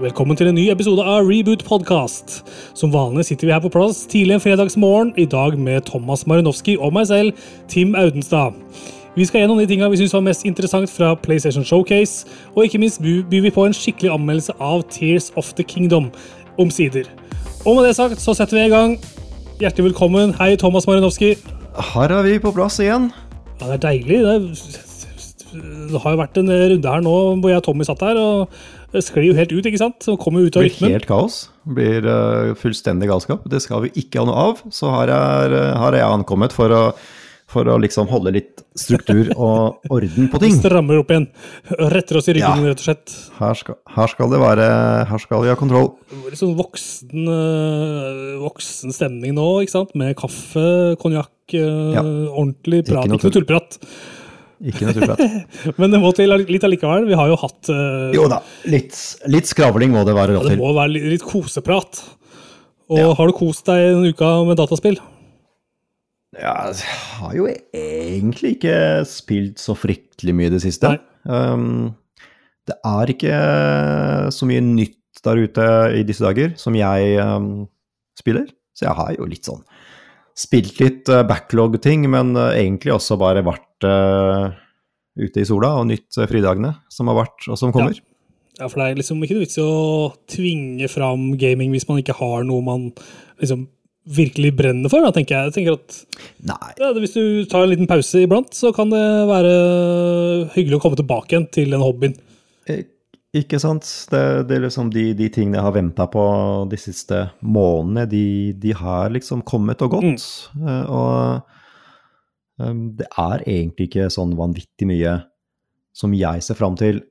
Velkommen til en ny episode av Reboot Podcast. Som vanlig sitter vi her på plass tidlig en fredagsmorgen, i dag med Thomas Marinovski og meg selv, Tim Audenstad. Vi skal gjennom de tingene vi syns var mest interessant fra PlayStation Showcase, og ikke minst byr vi på en skikkelig anmeldelse av Tears of the Kingdom, omsider. Og med det sagt så setter vi i gang. Hjertelig velkommen. Hei, Thomas Marinovski. Her er vi på plass igjen. Ja, det er deilig. Det, er, det har jo vært en runde her nå hvor jeg og Tommy satt her, og det sklir jo helt ut, ikke sant? Så kommer ut av Det blir helt kaos. Det blir uh, fullstendig galskap. Det skal vi ikke ha noe av. Så her er, eh, her er jeg ankommet for å, for å liksom holde litt struktur og orden på ting. Strammer opp igjen. Retter oss i ryggen, Ja. rett og slett. Her skal, her skal det være Her skal vi ha kontroll. Litt sånn voksen, øh, voksen stemning nå, ikke sant? Med kaffe, konjakk, Ja. ordentlig prat. noe Ikke noe tullprat. Ikke noe tullprat. Men det må til litt allikevel. Vi har jo hatt uh, Jo da, litt, litt skravling må det være ja, lov Det må være litt, litt koseprat. Og Ja. har du kost deg en uke med dataspill? Ja, jeg har jo egentlig ikke spilt så fryktelig mye i det siste. Um, det er ikke så mye nytt der ute i disse dager som jeg um, spiller, så jeg har jo litt sånn spilt litt uh, backlog-ting, men uh, egentlig også bare vært uh, ute i sola og nytt fridagene som har vært, og som kommer. Ja, for det er liksom ikke noe vits i å tvinge fram gaming hvis man ikke har noe man liksom virkelig brenner for, da, tenker jeg. Jeg tenker at ja, Hvis du tar en liten pause iblant, så kan det være hyggelig å komme tilbake igjen til den hobbyen. Eh, Ikke sant. Det, det er liksom de, de tingene jeg har venta på de siste månedene, de, de har liksom kommet og gått. Mm. og um, det er egentlig ikke sånn vanvittig mye som jeg ser fram til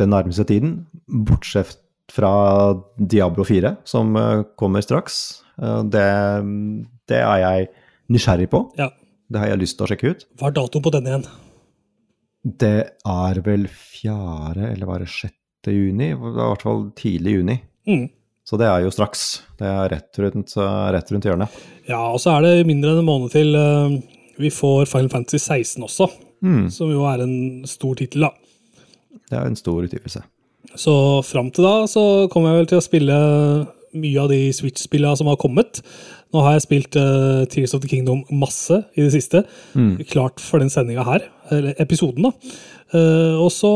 den nærmeste tiden, bortsett fra Diablo 4, som eh, kommer straks. Eh, det, det er jeg nysgjerrig på. Ja. Det har jeg lyst til å sjekke ut. Hva er datoen på den igjen? Det er vel fjerde, eller var det sjette juni? Det var i hvert fall tidlig juni. Mm. Så det er jo straks. Det er rett rundt, rett rundt hjørnet. Ja, og så er det mindre enn en måned til eh, vi får Final Fantasy 16 også, Mm, som jo er en stor tittel, da. det er en stor utgivelse. Så fram til da så kommer jeg vel til å spille mye av de Switch-spillene som har kommet. Nå har jeg spilt uh, Tears of the Kingdom masse i det siste. Klart for den sendinga her, eller episoden, da. Uh, og så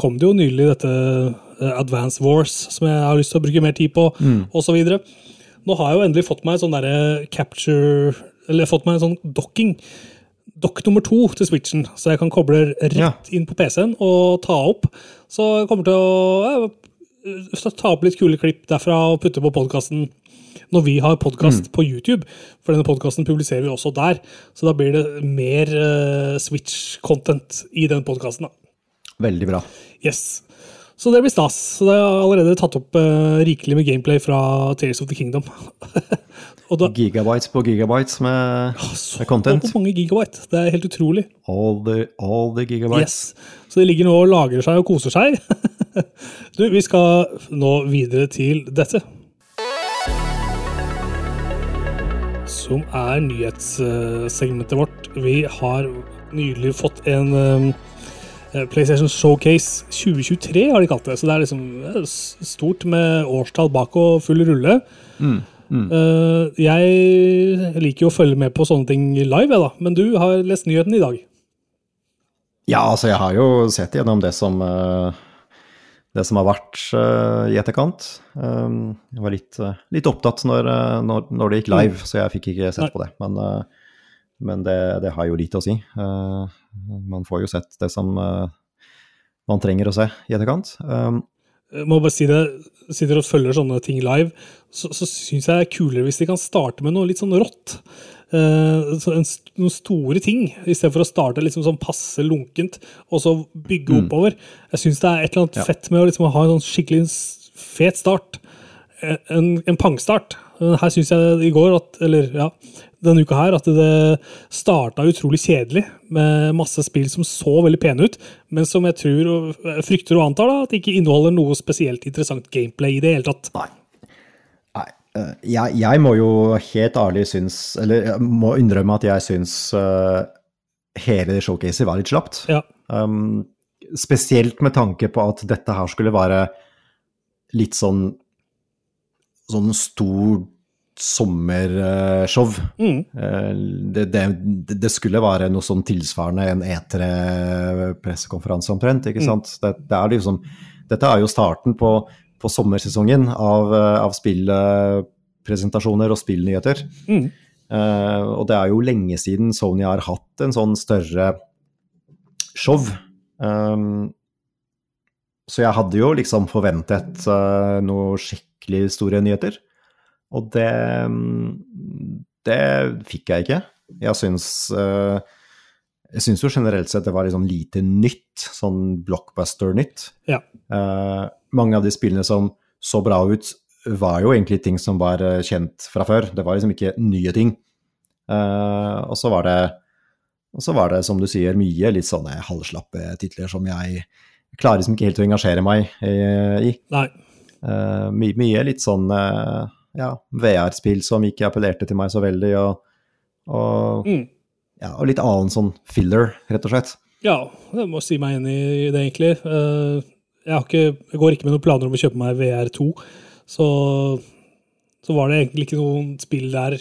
kom det jo nylig dette uh, Advance Wars, som jeg har lyst til å bruke mer tid på, så videre. Nå har jeg jo endelig fått meg en sånn derre capture Eller fått meg en sånn docking. Dock nummer to til Switchen, så jeg kan koble rett Ja. inn på PC-en og ta opp. Så jeg kommer til å ta opp litt kule klipp derfra og putte på podkasten når vi har podkast på YouTube. For denne podkasten publiserer vi også der. Så da blir det mer uh, Switch-content i den podkasten. Veldig bra. Yes. Så det blir stas. Så det er allerede tatt opp uh, rikelig med gameplay fra Tales of the Kingdom. og da Gigabytes på gigabytes med, så med content. mange gigabyte. Det er helt utrolig. All the, all the gigabytes. Yes. Så de ligger nå og lagrer seg og koser seg. du, vi skal nå videre til dette. Som er nyhetssegmentet vårt. Vi har nylig fått en um, PlayStation Showcase 2023, har de kalt det. Så det er liksom eh, stort med årstall bak og full rulle. Eh, jeg liker jo å følge med på sånne ting live, jeg da. Men du har lest nyheten i dag. Ja, altså jeg har jo sett gjennom det som, eh, det som har vært uh, i etterkant. Um, jeg var litt, uh, litt opptatt når, eh, når, når det gikk live, så jeg fikk ikke sett Nei. på det. Men, uh, men det, det har jo lite å si. Man får jo sett det som man trenger å se i etterkant. Um, Jeg må bare si det, sitter og følger sånne ting live, så, så syns jeg det er kulere hvis de kan starte med noe litt sånn rått. Eh, så en, noen store ting, i stedet for å starte liksom sånn passe lunkent, og så bygge oppover. Jeg syns det er et eller annet Ja. fett med å liksom ha en sånn skikkelig fet start. Eh, En, en pangstart. Her syns jeg i går, at, eller ja, denne uka her, at det starta utrolig kjedelig, med masse spill som så veldig pene ut, men som jeg tror frykter og antar da, at det ikke inneholder noe spesielt interessant gameplay i det hele tatt. Nei. Eh, Jeg, jeg må jo helt ærlig synes Eller jeg må innrømme at jeg syns uh, hele showcaset var litt slapt. Ja, Um, spesielt med tanke på at dette her skulle være litt sånn sånn stor sommershow. Mm. Eh, Det, det, det skulle være noe sånn tilsvarende en E3-pressekonferanse omtrent, ikke sant. Det, det er liksom, dette er jo starten på, på sommersesongen av, eh, av spillpresentasjoner og spillnyheter. Mm. Uh, og det er jo lenge siden Sony har hatt en sånn større show. Um, så jeg hadde jo liksom forventet uh, noe skikkelig store nyheter. Og det, mm, det fikk jeg ikke. Jeg syns uh, Jeg syns jo generelt sett det var liksom lite nytt, sånn blockbuster-nytt. Ja. Uh, mange av de spillene som så bra ut, var jo egentlig ting som var uh, kjent fra før. Det var liksom ikke nye ting. Uh, og så var det og så var det, som du sier, mye litt sånne halvslappe titler som jeg klarer liksom ikke helt å engasjere meg eh, i. Nei. Uh, my, mye litt sånn uh, ja, VR-spill som ikke appellerte til meg så veldig, og, og, Mm. ja, og litt annen sånn filler, rett og slett. Ja, jeg må si meg enig i det, egentlig. Eh, Jeg, ikke, jeg går ikke med noen planer om å kjøpe meg VR2, så, så var det egentlig ikke noen spill der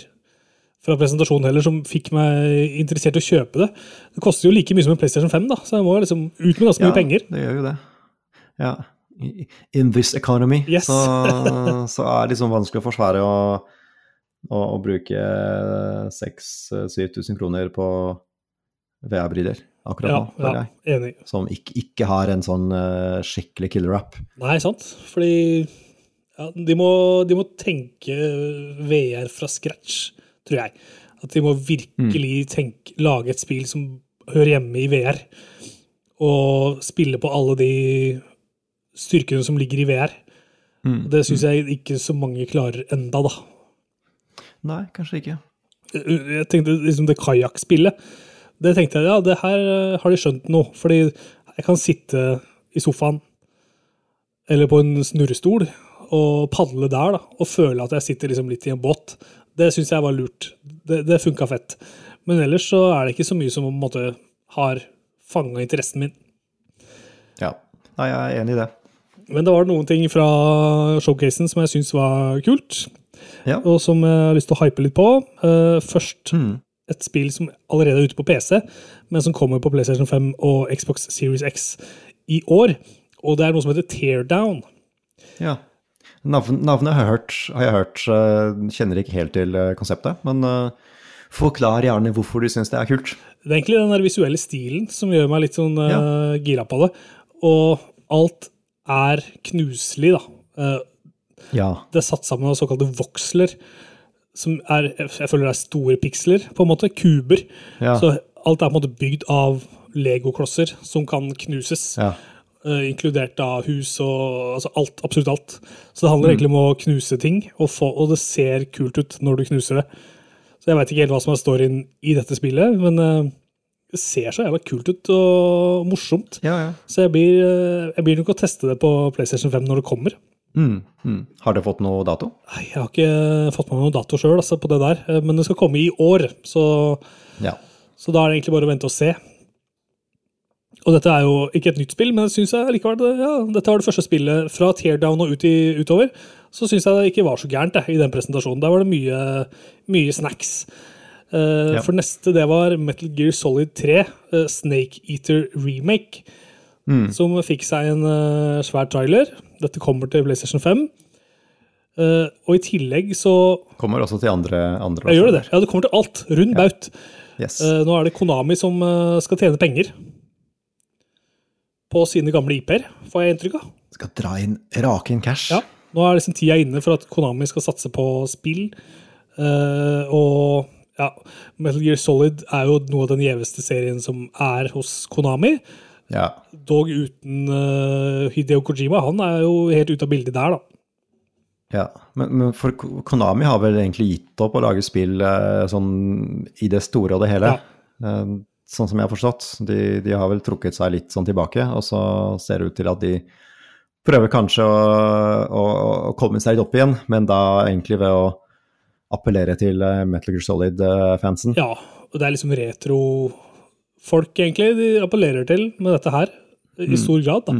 fra presentasjonen heller som fikk meg interessert i å kjøpe det. Det koster jo like mye som en PlayStation 5, da, så jeg må liksom ut med ganske mye penger. det gjør jo det. Ja. In this economy Yes. så, så er det liksom vanskelig å forsvare å, å, å bruke 6000-7000 kroner på VR-briller akkurat Ja, nå, føler ja, jeg. enig. Som ikke, ikke har en sånn uh, skikkelig killer-rap. Nei, sant? Fordi ja, de, må, de må tenke VR fra scratch, tror jeg. At de må virkelig tenke, lage et spill som hører hjemme i VR. Og spille på alle de styrkene som ligger i VR. Mm. Det syns jeg ikke så mange klarer enda, da. Nei, kanskje ikke. Jeg tenkte liksom det kajakkspillet. Det tenkte jeg, ja, det her eh, har de skjønt nå. Fordi jeg kan sitte i sofaen eller på en snurrestol og padle der, da, og føle at jeg sitter liksom litt i en båt. Det syns jeg var lurt. Det, det funka fett. Men ellers så er det ikke så mye som på en måte har fanga interessen min. Ja. Nei, jeg er enig i det. Men det var noen ting fra showcasen som jeg syns var kult, Ja. og som jeg har lyst til å hype litt på. Eh, først Mm. Et spill som allerede er ute på PC, men som kommer på PlayStation 5 og Xbox Series X i år. Og det er noe som heter Teardown. ja. Navnet har jeg hørt, har jeg hørt kjenner ikke helt til eh, konseptet, men eh, forklar gjerne hvorfor du syns det er kult. Det er egentlig den der visuelle stilen som gjør meg litt sånn uh, gira på det. Og alt er knuselig, da. Uh, Ja. det er satt sammen av såkalte voksler, som er, jeg føler det er store piksler, på en måte. Kuber. Ja. Så alt er på en måte bygd av legoklosser som kan knuses. ja. Uh, inkludert da hus og altså alt, absolutt alt. Så det handler egentlig om å knuse ting, og, få, og det ser kult ut når du knuser det. Så jeg veit ikke helt hva som er storyen i dette spillet, men uh, det ser så jævla kult ut og morsomt. Ja, ja. Så jeg blir, uh, jeg blir nok å teste det på PlayStation 5 når det kommer. Mm, mm. Har det fått noe dato? Nei, Jeg har ikke fått med meg noen dato sjøl altså, på det der, eh, men det skal komme i år. Så, Ja. så da er det egentlig bare å vente og se. Og dette er jo ikke et nytt spill, men synes jeg likevel ja, dette var det første spillet fra Teardown og ut i, utover. Så syns jeg det ikke var så gærent jeg, i den presentasjonen. Der var det mye, mye snacks. Uh, Ja. For neste, det var Metal Gear Solid 3, uh, Snake Eater Remake. Som fikk seg en uh, svær trailer. Dette kommer til PlayStation 5. Uh, og i tillegg så Kommer også til andre, andre Jeg gjør det. Ja, det kommer til alt. Rund baut. Yes. Uh, nå er det Konami som uh, skal tjene penger på sine gamle IP-er, får jeg inntrykk av. Skal dra inn rake inn cash. Ja, Nå er liksom tida inne for at Konami skal satse på spill. Eh, og ja, Metal Gear Solid er jo noe av den gjeveste serien som er hos Konami. Ja. Dog uten uh, Hideo Kojima. Han er jo helt ute av bildet der, da. ja. Men, men for Konami har vel egentlig gitt opp å lage spill eh, sånn i det store og det hele. Eh, sånn som jeg har forstått. De, de har vel trukket seg litt sånn tilbake, og så ser det ut til at de prøver kanskje å, å, å komme seg litt opp igjen, men da egentlig ved å appellere til Metal Gear Solid-fansen. Ja, og det er liksom retro-folk, egentlig, de appellerer til med dette her. I stor grad, da.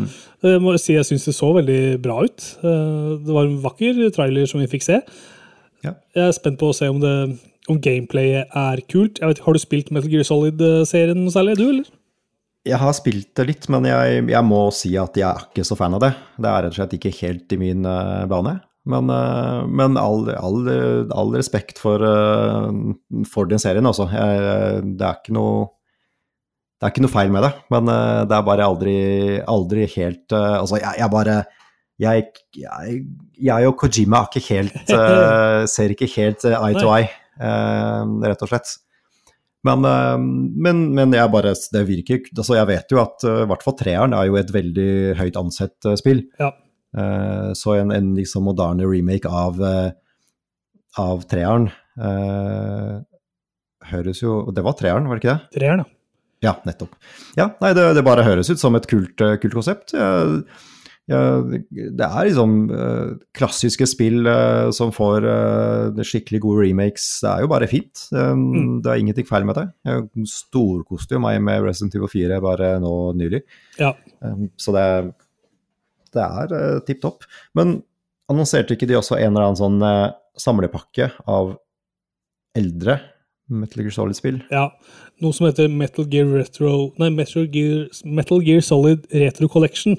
Jeg må si jeg syns det så veldig bra ut. Eh, Det var en vakker trailer som vi fikk se. Ja. Jeg er spent på å se om, det, om gameplayet er kult. Jeg vet, har du spilt Metal Gear Solid-serien noe særlig, du, eller? Jeg har spilt det litt, men jeg, jeg må si at jeg er ikke så fan av det. Det er rett og slett ikke helt i min uh, bane. Men, uh, men all, all, all respekt for, uh, for den serien, altså. Det er ikke noe det er ikke noe feil med det, men eh, det er bare aldri, aldri helt eh, Altså, jeg, jeg bare jeg, jeg, jeg og Kojima ikke helt, eh, ser ikke helt eye to eye, rett og slett. Men, men, men jeg bare Det virker altså Jeg vet jo at i hvert fall treeren er jo et veldig høyt ansett spill. Ja. Så en, en liksom moderne remake av, av treeren høres jo Det var treeren, var det ikke det? Treeren, da. Ja, nettopp. Ja, nei, det, det bare høres ut som et kult, eh, kult konsept. Jeg, jeg, det er liksom uh, klassiske spill uh, som får uh, skikkelig gode remakes. Det er jo bare fint. Um, Mm. Det er ingenting feil med det. Jeg storkoste jo meg med Resident Evil 4 bare nå nylig. Ja. Um, så det, det er uh, tipp topp. Men annonserte ikke de også en eller annen sånn samlepakke av eldre Metal Gear Solid-spill? ja. Noe som heter Metal Gear Retro Nei, Metal Gear, Metal Gear Solid Retro Collection.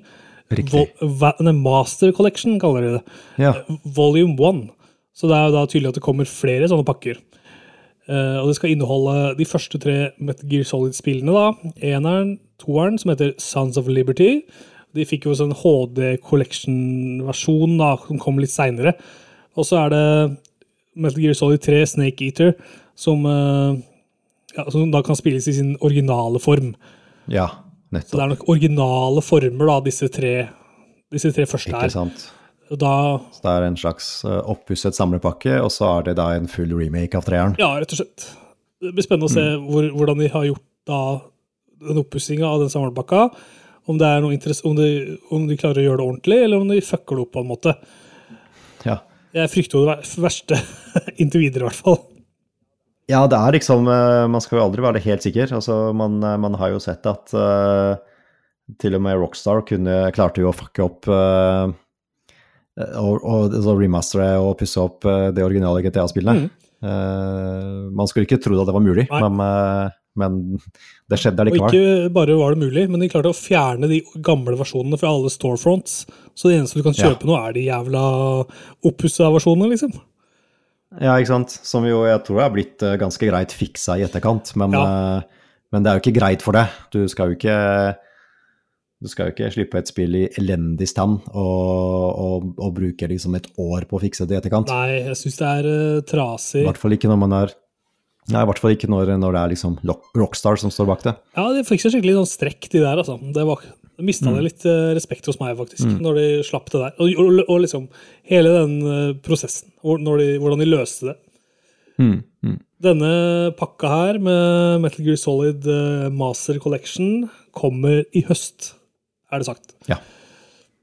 Riktig. Vo- nei, Master Collection, kaller de det. Ja. Volume 1. Så det er jo da tydelig at det kommer flere sånne pakker. Uh, og det skal inneholde de første tre Metal Gear Solid-spillene. da. Eneren, toeren, som heter Sons of Liberty. De fikk jo en HD Collection-versjon da, som kom litt seinere. Og så er det Metal Gear Solid 3 Snake Eater, som, eh, ja, som da kan spilles i sin originale form. ja, nettopp. Så det er nok originale former, da, disse tre, disse tre første Ikke sant. Da Så det er en slags uh, oppusset samlepakke, og så er det da en full remake av treeren. Ja, rett og slett. Det blir spennende å se hvor, hvordan de har gjort da den oppussinga av den samlepakka. Om, om, de, om de klarer å gjøre det ordentlig, eller om de fucker det opp på en måte. Jeg frykter jo det verste inntil videre, i hvert fall. Ja, det er liksom eh, Man skal jo aldri være helt sikker. Altså, man, eh, man har jo sett at uh, til og med Rockstar kunne, klarte jo å fucke opp uh, og, og og, remastere og pusse opp uh, det originale GTA-spillet. Eh, man skulle ikke trodd at det var mulig, Nei. men, men det skjedde Og allikevel. ikke bare var det mulig, men de klarte å fjerne de gamle versjonene fra alle storefronts. Så det eneste du kan Ja. kjøpe nå, er de jævla oppussa versjonene, liksom. Ja, ikke sant. Som jo jeg tror er blitt eh, ganske greit fiksa i etterkant, men, Ja. eh, men det er jo ikke greit for det. Du skal jo ikke du skal jo ikke slippe et spill i elendig stand og, og, og bruke liksom et år på å fikse det i etterkant. Nei, jeg syns det er uh, trasig. I hvert fall ikke når man er Nei, i hvert fall ikke når, når det er liksom Rockstar som står bak det. Ja, de fikk seg skikkelig sånn strekk, de der, altså. Det var, mista mm. litt eh, respekt hos meg, faktisk, når de slapp det der. Og, og, og liksom hele den eh, prosessen, når de, hvordan de løste det. Mm, mm. Denne pakka her med Metal Gear Solid eh, Master Collection kommer i høst, er det sagt. Ja.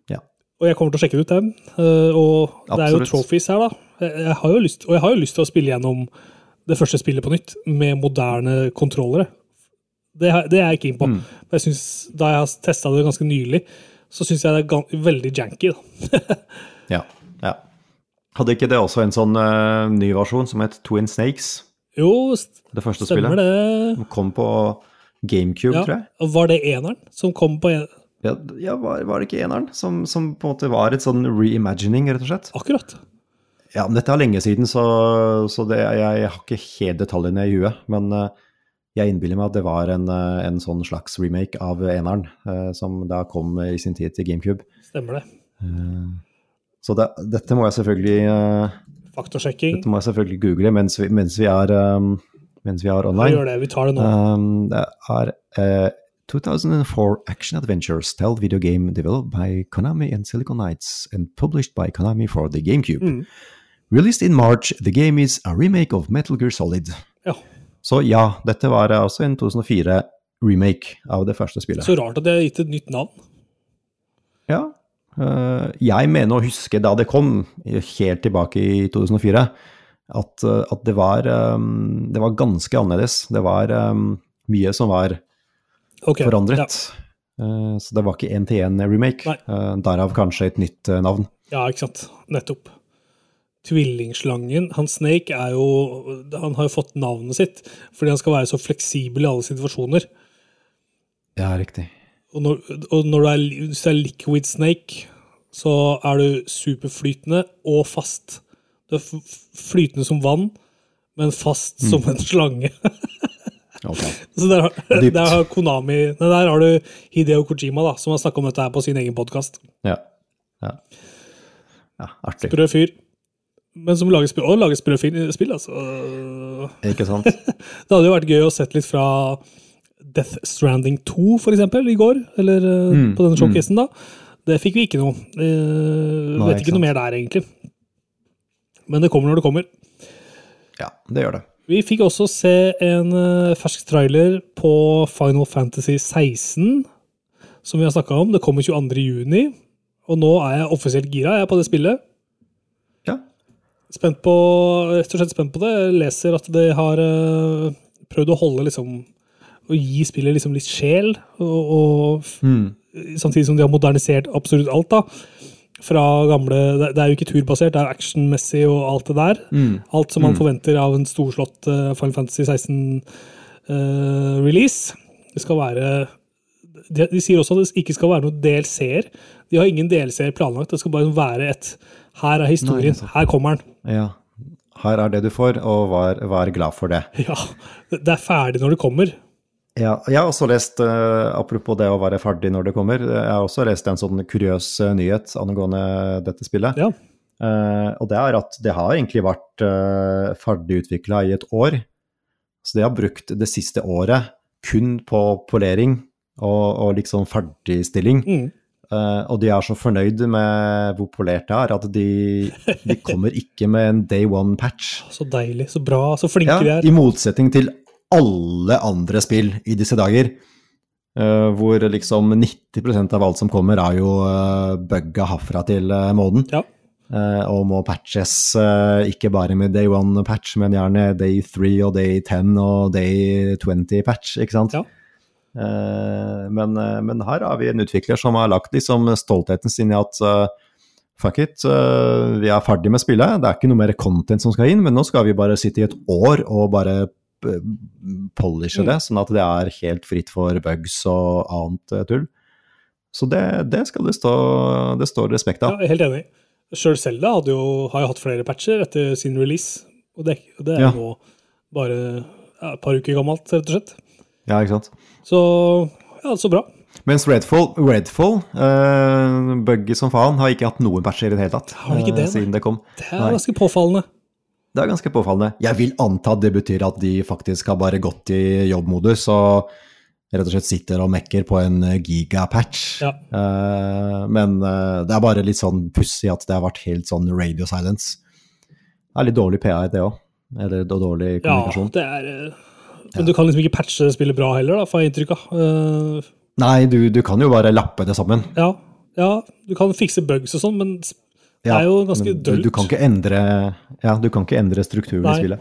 Ja. Og jeg kommer til å sjekke det ut. Eh, og det er jo trophies her, da. Jeg, jeg har jo lyst, og jeg har jo lyst til å spille gjennom det første spillet på nytt med moderne kontrollere. Det, det er jeg keen på. Mm. Jeg synes, da jeg har testa det ganske nylig, så syns jeg det er veldig janky. Da. ja. ja. Hadde ikke det også en sånn uh, ny versjon som het Twin Snakes? Jo, Det første stemmer spillet? det. Som kom på GameCube, Ja. tror jeg. Var det eneren som kom på en Ja, ja var, var det ikke eneren? Som, som på en måte var et sånn reimagining, rett og slett? Akkurat. Ja, men dette er lenge siden, så, så det, jeg, jeg har ikke helt detaljene i huet. Men eh, jeg innbiller meg at det var en, eh, en sånn slags remake av eneren, eh, som da kom i sin tid til GameCube. Stemmer det. Så det, dette må jeg selvfølgelig Faktasjekking. dette må jeg selvfølgelig google mens vi, mens vi, er, mens vi er Vi gjør det. Vi tar det nå. Um, det er uh, 2004 action adventure stealth video game developed by Konami and Silicon Knights and published by Konami for the GameCube. Mm. Released in March, the game is a remake of Metal Gear Solid. Ja. Så ja, dette var altså en 2004-remake av det første spillet. Så rart at de har gitt et nytt navn. Ja. eh, jeg mener å huske da det kom, helt tilbake i 2004, at, eh, at det, var, det var ganske annerledes. Det var mye som var okay, forandret. Ja. Eh, så det var ikke én-til-én-remake. Derav kanskje et nytt eh, navn. Ja, ikke sant. Nettopp. Tvillingslangen, han Snake, er jo Han har jo fått navnet sitt fordi han skal være så fleksibel i alle situasjoner. Ja, riktig. Og når, og når du er, hvis du er liquid snake, så er du superflytende og fast. Du er flytende som vann, men fast som en slange. Ok. Så der, har- der har Konami nei, Der har du Hideo Kojima, da, som har snakka om dette her på sin egen podkast. Ja. ja. Ja, artig. Sprø fyr. Men som lager spill, og lager sprø spill, altså. Ikke sant? Det hadde jo vært gøy å sett litt fra Death Stranding 2, for eksempel, i går. Eller eh, Mm, på denne showcasen, da. Det fikk vi ikke noe. Eh, Nei, vet ikke ikke noe mer der, egentlig. Men det kommer når det kommer. Ja, det gjør det. Vi fikk også se en eh, fersk trailer på Final Fantasy 16, som vi har snakka om. Det kommer 22. juni, og nå er jeg offisielt gira jeg er på det spillet. Spent på, rett og slett spent på det. Jeg leser at de har eh, prøvd å holde liksom Å gi spillet liksom litt sjel, og, og Mm. samtidig som de har modernisert absolutt alt. da. Fra gamle, Det det er jo ikke turbasert, det er actionmessig og alt det der. Mm. Alt som man forventer av en storslått uh, Final Fantasy 16-release. det skal være de, de sier også at det ikke skal være noen DLC-er. De har ingen DLC-er planlagt. Det skal bare være et Her er historien. Nei, her kommer den. Ja. Her er det du får, og vær, vær glad for det. Ja, Det er ferdig når det kommer. Ja, jeg har også lest, eh, apropos det å være ferdig når det kommer, jeg har også lest en sånn kuriøs eh, nyhet angående dette spillet. Ja. Uh, og det er at det har egentlig vært uh, ferdigutvikla i et år. Så de har brukt det siste året kun på polering og, og liksom ferdigstilling. Mm. Eh, og de er så fornøyd med hvor polert det er, at de, de kommer ikke med en day one-patch. Så deilig, så bra, så flinke Ja, de er. I motsetning til alle andre spill i disse dager. uh, hvor liksom 90% av alt som kommer, er jo uh, bugga herfra til uh, månen. Ja. Uh, og må patches ikke bare med day one patch, men gjerne day three og day ten og day 20 patch, ikke sant? Ja. Eh, men, eh, men her har vi en utvikler som har lagt liksom stoltheten sin i at eh, fuck it, vi er ferdig med spillet, det er ikke noe mer content som skal inn, men nå skal vi bare sitte i et år og bare polishe Mm. det, sånn at det er helt fritt for bugs og annet tull. Så det, det skal det stå, det står respekt Ja, av. er helt enig. Sjøl Selda har jo hatt flere patcher etter sin release. Og det, det er Ja. nå bare et par uker gammelt, rett og slett. Ja, ikke sant? Så ja, så bra. Mens Redfall, Redfall uh, buggy som faen, har ikke hatt noen patcher i det hele tatt Har ikke det, uh, siden det kom. Det er Nei. ganske påfallende. Det er ganske påfallende. Jeg vil anta det betyr at de faktisk har bare gått i jobbmodus og rett og slett sitter og mekker på en eh, gigapatch. Ja. Uh, men eh, det er bare litt sånn pussig at det har vært helt sånn radio silence. Det er litt dårlig PR, det òg. Eller dårlig kommunikasjon. Ja, det er eh, Men du kan liksom ikke patche spillet bra heller, da, får jeg inntrykk av. Uh, Nei, du, du kan jo bare lappe det sammen. ja, ja, du kan fikse bugs og sånn, men det er jo ganske dølt. du, du kan ikke endre Ja, du kan ikke endre strukturen Nei. i spillet.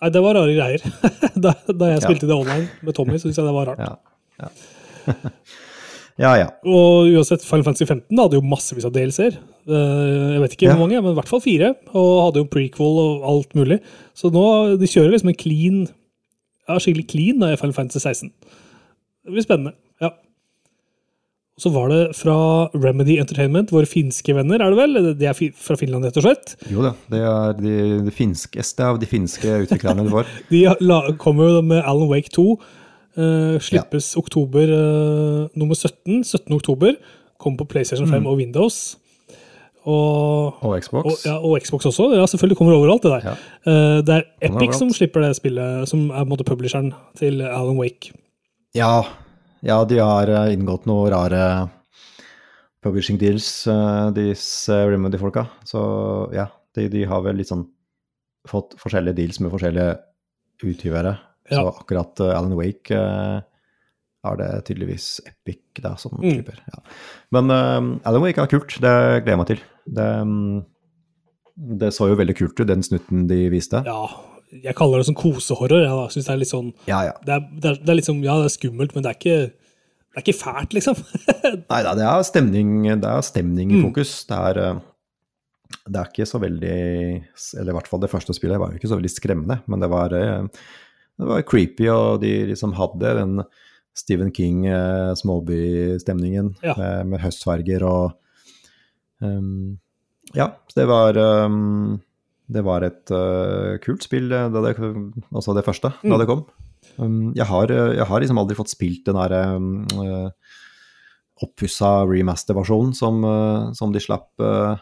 Nei, det var rare greier. da, da jeg spilte det online med Tommy, så syntes jeg det var rart. Ja, ja. ja, ja. Og uansett, Final Fantasy 15 da, hadde jo massevis av DLC-er. Eh, Jeg vet ikke Ja. hvor mange, men i hvert fall fire. Og hadde jo prequel og alt mulig. Så nå de kjører liksom en clean Ja, skikkelig clean da, i Final Fantasy 16. Det blir spennende. ja. Så var det fra Remedy Entertainment, våre finske venner, er det vel? De er fra Finland, rett og slett. Jo da, det er de, de finskeste av de finske utviklerne våre. De la, kommer jo med Alan Wake 2. Uh, slippes oktober uh, nummer 17. 17. oktober. Kommer på PlayStation 5 og Windows. Og, Og Xbox. og, ja, og Xbox også. Ja, selvfølgelig kommer overalt, det der. Ja. Eh, det er Epic som slipper det spillet, som er på en måte publisheren til Alan Wake. Ja, ja, de har eh, inngått noen rare publishing deals, eh, disse Remedy-folka. Så ja, de, de har vel litt sånn fått forskjellige deals med forskjellige utgivere. Så akkurat Alan Wake er det tydeligvis Epic da, som Mm. slipper. Ja. Men uh, Alan Wake er kult, det gleder jeg meg til. Det, mm, det så jo veldig kult ut, den snutten de viste. Ja, jeg kaller det sånn kosehorror. Jeg syns det er litt sånn Ja, ja. det er, det, er, det er sånn, Ja, det er skummelt, men det er ikke Det er ikke fælt, liksom. Nei da, det er stemning, det er stemning i fokus. Det er, eh, det er ikke så veldig Eller i hvert fall det første spillet var jo ikke så veldig skremmende, men det var, eh, det var creepy, og de liksom hadde den Stephen King, eh, Ja. med, med høstfarger og um, Ja, det var um, Det var et uh, kult spill, eh, da det, altså det første, da det kom. Um, jeg, har, eh, jeg har liksom aldri fått spilt den derre um, uh, oppussa remaster-versjonen som, uh, som de slapp uh,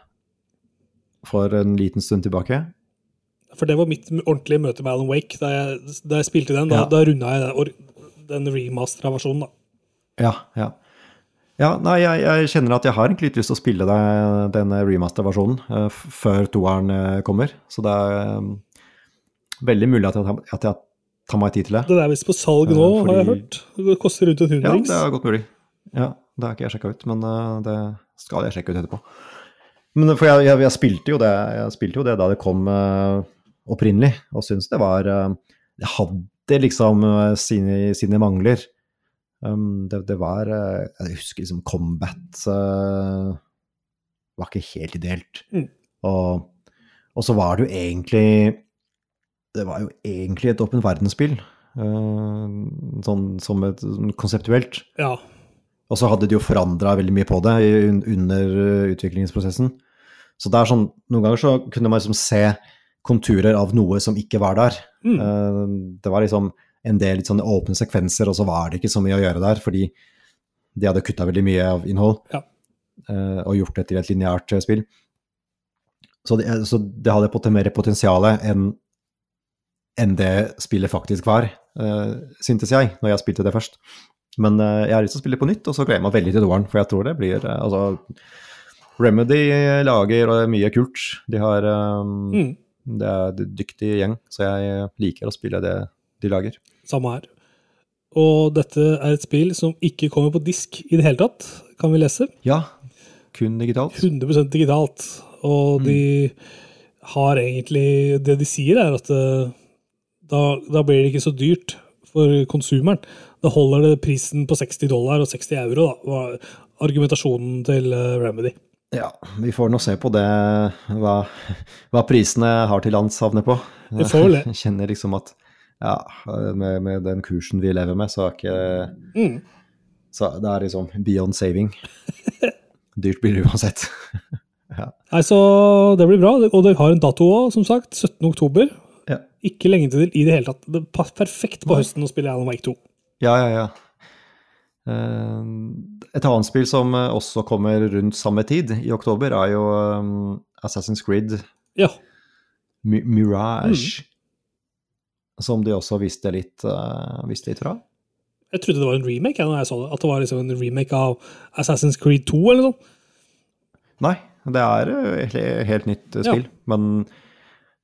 for en liten stund tilbake. For det var mitt ordentlige møte med Alan Wake. Da jeg, da jeg spilte den, da, Ja. da runda jeg den, den remastera versjonen, da. Ja, ja. Ja, nei, jeg, jeg kjenner at jeg har egentlig litt lyst til å spille det, denne remaster-versjonen eh, før toeren eh, kommer. Så det er um, veldig mulig at jeg, tar- at jeg tar meg tid til det. Det er visst på salg nå, har jeg hørt. Det koster rundt en hundrings. Ja, det er godt mulig. Ja, det har ikke jeg sjekka ut, men det skal jeg sjekke ut etterpå. Men for jeg, jeg, spilte jo det, spilte jo det da det kom uh, opprinnelig, og syns det var uh, Det hadde liksom eh, sine, sine mangler. Um, det, det var eh, Jeg husker liksom combat uh, var ikke helt ideelt. Mm. Og, og så var det jo egentlig Det var jo egentlig et åpen verdensspill, Uh, sånn som et sånn konseptuelt. Ja. Og så hadde de jo forandra veldig mye på det under utviklingsprosessen. Så det er sånn, noen ganger så kunne man liksom se konturer av noe som ikke var der. Mm. Eh, det var liksom en del litt sånne åpne sekvenser, og så var det ikke så mye å gjøre der, fordi de hadde kutta veldig mye av innhold Ja. eh, og gjort det til et lineært eh, spill. Så det, så det hadde mer potensial enn enn det spillet faktisk var, syntes jeg, når jeg spilte det først. Men jeg har lyst til å spille på nytt, og så gleder jeg meg veldig til toeren, for jeg tror det blir Altså, Remedy lager mye kult. De har um, Mm. Det er en dyktig gjeng, så jeg liker å spille det de lager. Samme her. Og dette er et spill som ikke kommer på disk i det hele tatt, kan vi lese. Ja, kun digitalt. 100% digitalt. Og de har egentlig Det de sier, er at eh, da, da blir det ikke så dyrt for konsumeren. Da holder det prisen på 60 dollar og 60 euro, da, var argumentasjonen til eh, Remedy. Ja, vi får nå se på det, hva, hva prisene har til lands havner på. Vi får det. Jeg kjenner liksom at ja, med, med den kursen vi lever med, så er ikke Mm. Så det er liksom beyond saving. Dyrt blir det uansett. Nei, så det blir bra. Og det har en dato òg, som sagt. 17. oktober. Ja, Ikke lenge til i det hele tatt. Det er perfekt på høsten å spille Alan Wake 2. ja, ja. ja. Eh, Et annet spill som eh, også kommer rundt samme tid, i oktober, er jo um, Assassin's Creed Ja. Mi- Mirage. Mm. Som de også visste litt, uh, visste litt fra. Jeg trodde det var en remake jeg, når jeg så det. At det var liksom en remake av Assassin's Creed 2 eller noe. Nei, det er eh, helt, nytt spill. Ja. Men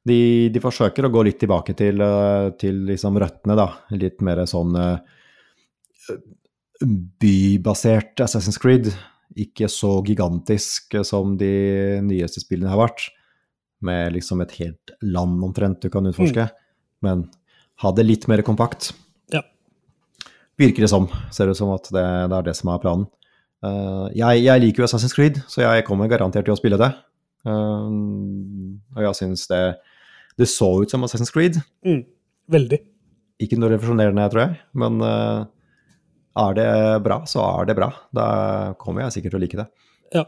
de, de forsøker å gå litt tilbake til, eh, til liksom røttene, da. Litt mer sånn eh, bybasert Assassin's Creed. Ikke så gigantisk som de nyeste spillene har vært. Med liksom et helt land omtrent du kan utforske. Men ha det litt mer kompakt. Ja. Virker det som. Ser ut som at det, det er det som er planen. Uh, jeg, jeg liker jo Assassin's Creed, så jeg kommer garantert til å spille det. Uh, og jeg syns det Det så ut som Assassin's Creed. Mm. Veldig. Ikke noe refusjonerende, tror jeg, men eh, er det bra, så er det bra. Da kommer jeg sikkert til å like det. Ja.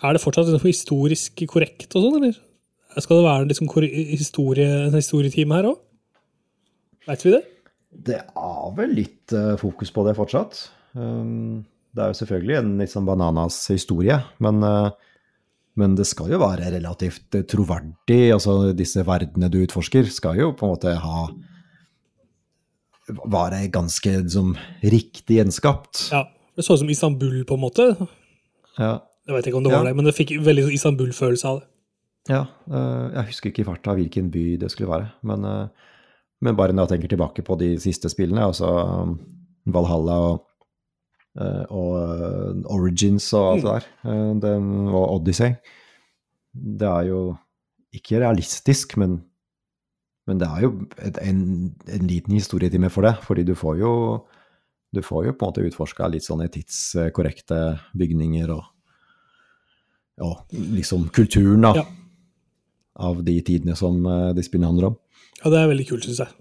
Er det fortsatt liksom historisk korrekt og sånn, eller? Skal det være liksom historie, en historietime her òg? Veit vi det? Det er vel litt eh, fokus på det fortsatt. Um, det er jo selvfølgelig en litt sånn bananas historie, men, eh, men det skal jo være relativt troverdig. Altså disse verdene du utforsker, skal jo på en måte ha Være ganske liksom, riktig gjenskapt. Ja. Det så ut som Istanbul, på en måte. Ja. Jeg vet ikke om det var Ja. det, men det fikk veldig sånn Istanbul-følelse av det. Ja, eh, jeg husker ikke i farta hvilken by det skulle være. Men, eh, men bare når jeg tenker tilbake på de siste spillene, altså um, Valhalla og, eh, og Origins og alt det der, eh, den, og Odyssey Det er jo ikke realistisk, men, men det er jo et, en, en liten historietime for det. Fordi du får jo du får jo på en måte utforska litt sånne tidskorrekte bygninger og ja, liksom kulturen da, Ja. av de tidene som eh, de spillene handler om. Ja, det er veldig kult, syns jeg.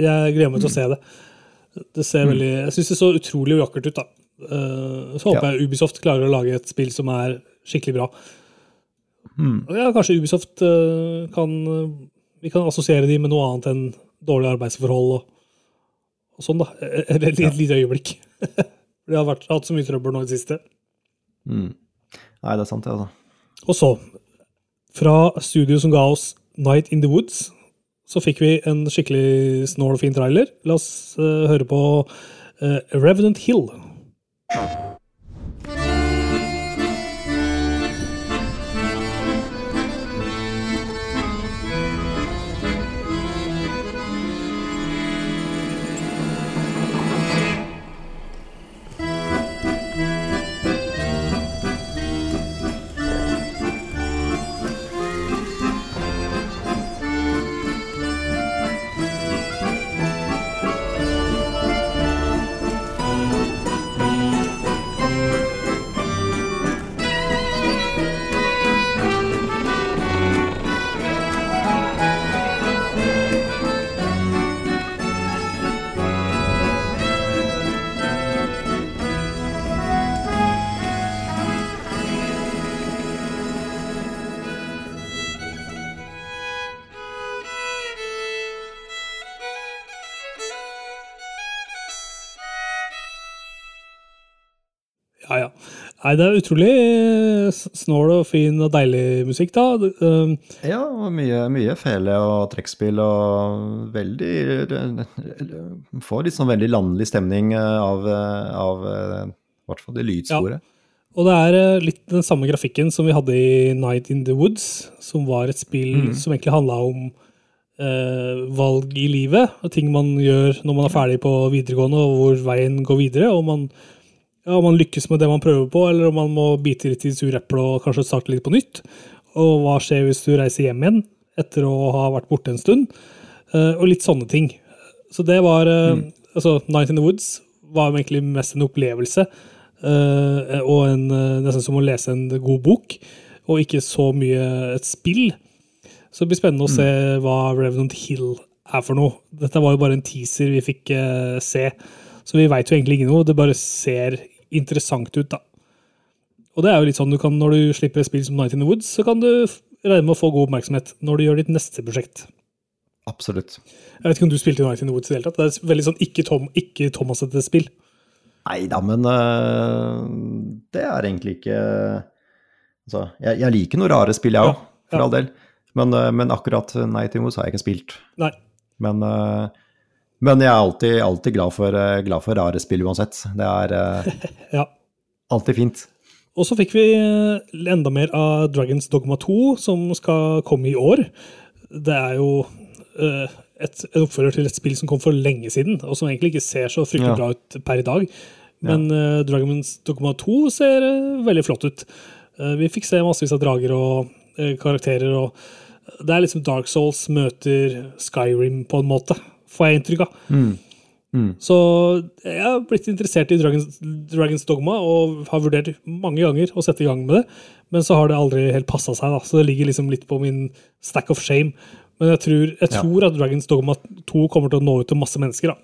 Jeg gleder meg til å se det. Det ser veldig, Jeg syns det så utrolig vakkert ut, da. Eh, Så håper Ja. jeg Ubisoft klarer å lage et spill som er skikkelig bra. Mm. ja, kanskje Ubisoft eh, kan Vi kan assosiere de med noe annet enn dårlige arbeidsforhold og, og sånn, da. Et, et, et lite øyeblikk. De har vært, hatt så mye trøbbel nå i det siste. Mm. Nei, det er sant, det, altså. Og så, fra studio som ga oss Night in the Woods, så fikk vi en skikkelig snål og fin trailer. La oss uh, høre på uh, Revenant Hill. Ja, Nei, det er utrolig eh, snål og fin og deilig musikk, da. Det, eh, Ja, og mye, mye fele og trekkspill og veldig Får litt sånn veldig landlig stemning eh, av, eh, av i hvert fall det lydsporet. Ja. Og det er litt den samme grafikken som vi hadde i Night in the Woods, som var et spill som egentlig handla om eh, valg i livet, og ting man gjør når man er ferdig på videregående, og hvor veien går videre. og man ja, om man lykkes med det man prøver på, eller om man må bite litt i sure eple og kanskje starte litt på nytt. Og hva skjer hvis du reiser hjem igjen etter å ha vært borte en stund? Eh, og litt sånne ting. Så det var mm. altså Night in the Woods var egentlig mest en opplevelse. eh, og en, eh, nesten som å lese en god bok, og ikke så mye et spill. Så det blir spennende å se hva Revenant Hill er for noe. Dette var jo bare en teaser vi fikk eh, se, så vi veit jo egentlig ikke noe. Det bare ser interessant ut, da. Og det er jo litt sånn du kan, når du slipper et spill som Night in the Woods, så kan du regne med å få god oppmerksomhet når du gjør ditt neste prosjekt. Absolutt. Jeg vet ikke om du spilte Night in the Woods i det hele tatt. Det er veldig sånn ikke, Tom, ikke spill. Nei da, men øh, det er egentlig ikke Altså, jeg, jeg liker noen rare spill, jeg òg, Ja, for ja. all del. Men, øh, men akkurat Night in the Woods har jeg ikke spilt. Nei. Men, eh, men jeg er alltid, alltid glad, for, eh, glad for rare spill uansett. Det er eh, Ja. alltid fint. Og så fikk vi eh, enda mer av Dragons Dogma 2, som skal komme i år. Det er jo uh, et, en oppfølger til et spill som kom for lenge siden, og som egentlig ikke ser så fryktelig Ja. bra ut per i dag. Men eh, Dragons Dogma 2 ser uh, veldig flott ut. Vi fikk se massevis av drager og karakterer. og Det er liksom Dark Souls møter Skyrim, på en måte, får jeg inntrykk av. Så jeg har blitt interessert i Dragons, Dragons Dogma og har vurdert mange ganger å sette i gang med det, men så har det aldri helt passa seg. da, Så det ligger liksom litt på min stack of shame. Men jeg tror, jeg Ja. at Dragons Dogma 2 kommer til å nå ut til masse mennesker. da.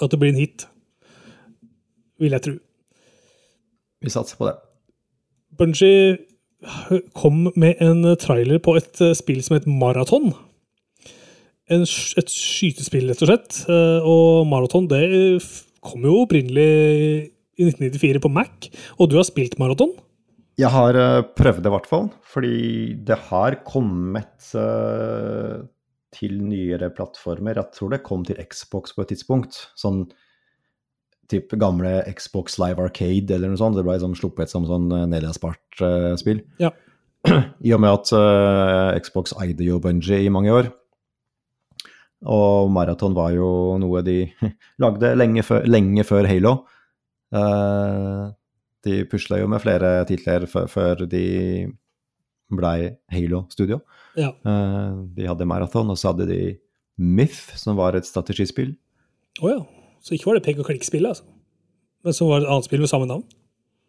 At det blir en hit. Vil jeg tro. Vi satser på det. Bungie kom med en trailer på et eh, spill som het Maraton. En, et skytespill, rett og slett. Eh, Og Maraton det kom jo opprinnelig i 1994 på Mac. Og du har spilt Maraton? Jeg har eh, prøvd det, i hvert fall. Fordi det har kommet eh, til nyere plattformer. Jeg tror det kom til Xbox på et tidspunkt. Sånn typ gamle Xbox Live Arcade eller noe sånt. Det ble liksom sluppet som sånn eh, eh, spill. Ja. I og med at eh, Xbox eide jo Bungie i mange år. Og Marathon var jo noe de lagde lenge før, lenge før Halo. Uh, de pusla jo med flere titler før, de blei Halo-studio. Ja. Uh, de hadde Marathon, og så hadde de Myth, som var et strategispill. Å ja. Så ikke var det pek og klikk-spillet, altså. Men så var det et annet spill med samme navn.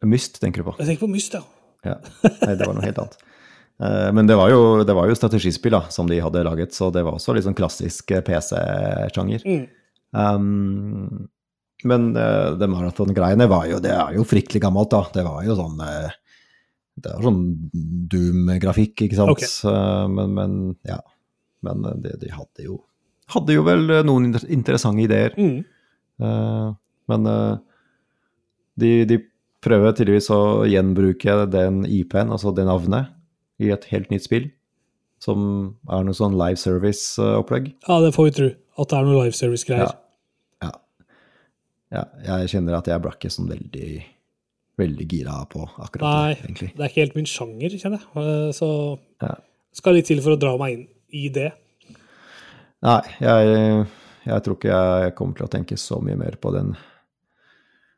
Myst, tenker du på? Jeg tenker på Myst, ja. Ja. Nei, det var noe helt annet. Eh, Men det var, jo, det var jo strategispill da, som de hadde laget, så det var også litt sånn klassisk eh, PC-sjanger. Mm. Um, men uh, det maratongreiene var jo Det er jo fryktelig gammelt, da. Det var jo sånn Det var sånn Doom-grafikk, ikke sant. Okay. Men, men ja. Men de, de hadde jo Hadde jo vel noen interessante ideer. Mm. Uh, men uh, de, de prøver tydeligvis å gjenbruke den IP-en, altså det navnet, i et helt nytt spill. Som er noe sånn live service-opplegg. Ja, det får vi tro. At det er noe live service-greier. Ja. ja. Jeg kjenner at jeg ble ikke sånn veldig veldig gira på akkurat Nei, det, egentlig. Nei, det er ikke helt min sjanger, kjenner jeg. Eh, Så Ja. skal litt til for å dra meg inn i det. Nei, jeg, jeg tror ikke jeg kommer til å tenke så mye mer på den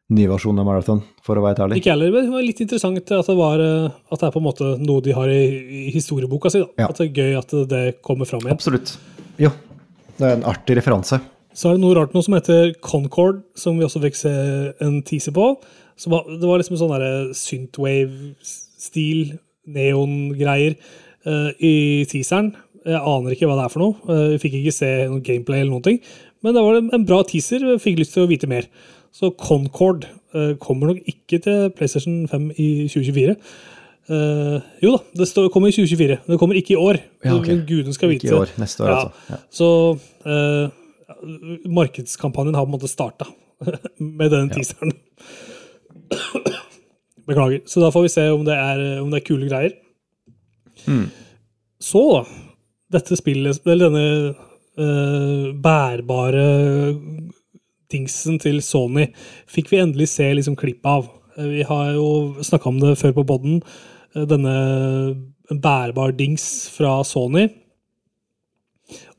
nye versjon av Marathon, for å være helt ærlig. Ikke heller, men det var litt interessant at det, var, eh, at det er på en måte noe de har i, historieboka si. Da. Ja. At det er gøy at det kommer fram igjen. Absolutt. Jo, det er en artig referanse. Så er det noe rart noe som heter Concord, som vi også fikk se en teaser på. Så var, det var liksom en sånn synthwave-stil, neon-greier, eh, i teaseren. Jeg aner ikke hva det er for noe. Uh, vi fikk ikke se noe gameplay eller noen ting. Men det var en en bra teaser. Jeg fikk lyst til å vite mer. Så Concord eh, kommer nok ikke til PlayStation 5 i 2024. Eh, jo da, det står, kommer i 2024. men Det kommer ikke i år. Ja, okay. Men Guden skal vite. Ikke i år, neste år, Ja. altså. Ja. Så eh, markedskampanjen har på en måte starta med den teaseren. Beklager. Så da får vi se om det er, om det er kule greier. Så, da. dette spillet, eller denne eh, bærbare dingsen til Sony, fikk vi endelig se liksom klipp av. Eh, Vi har jo snakka om det før på poden. Denne bærbar dings fra Sony.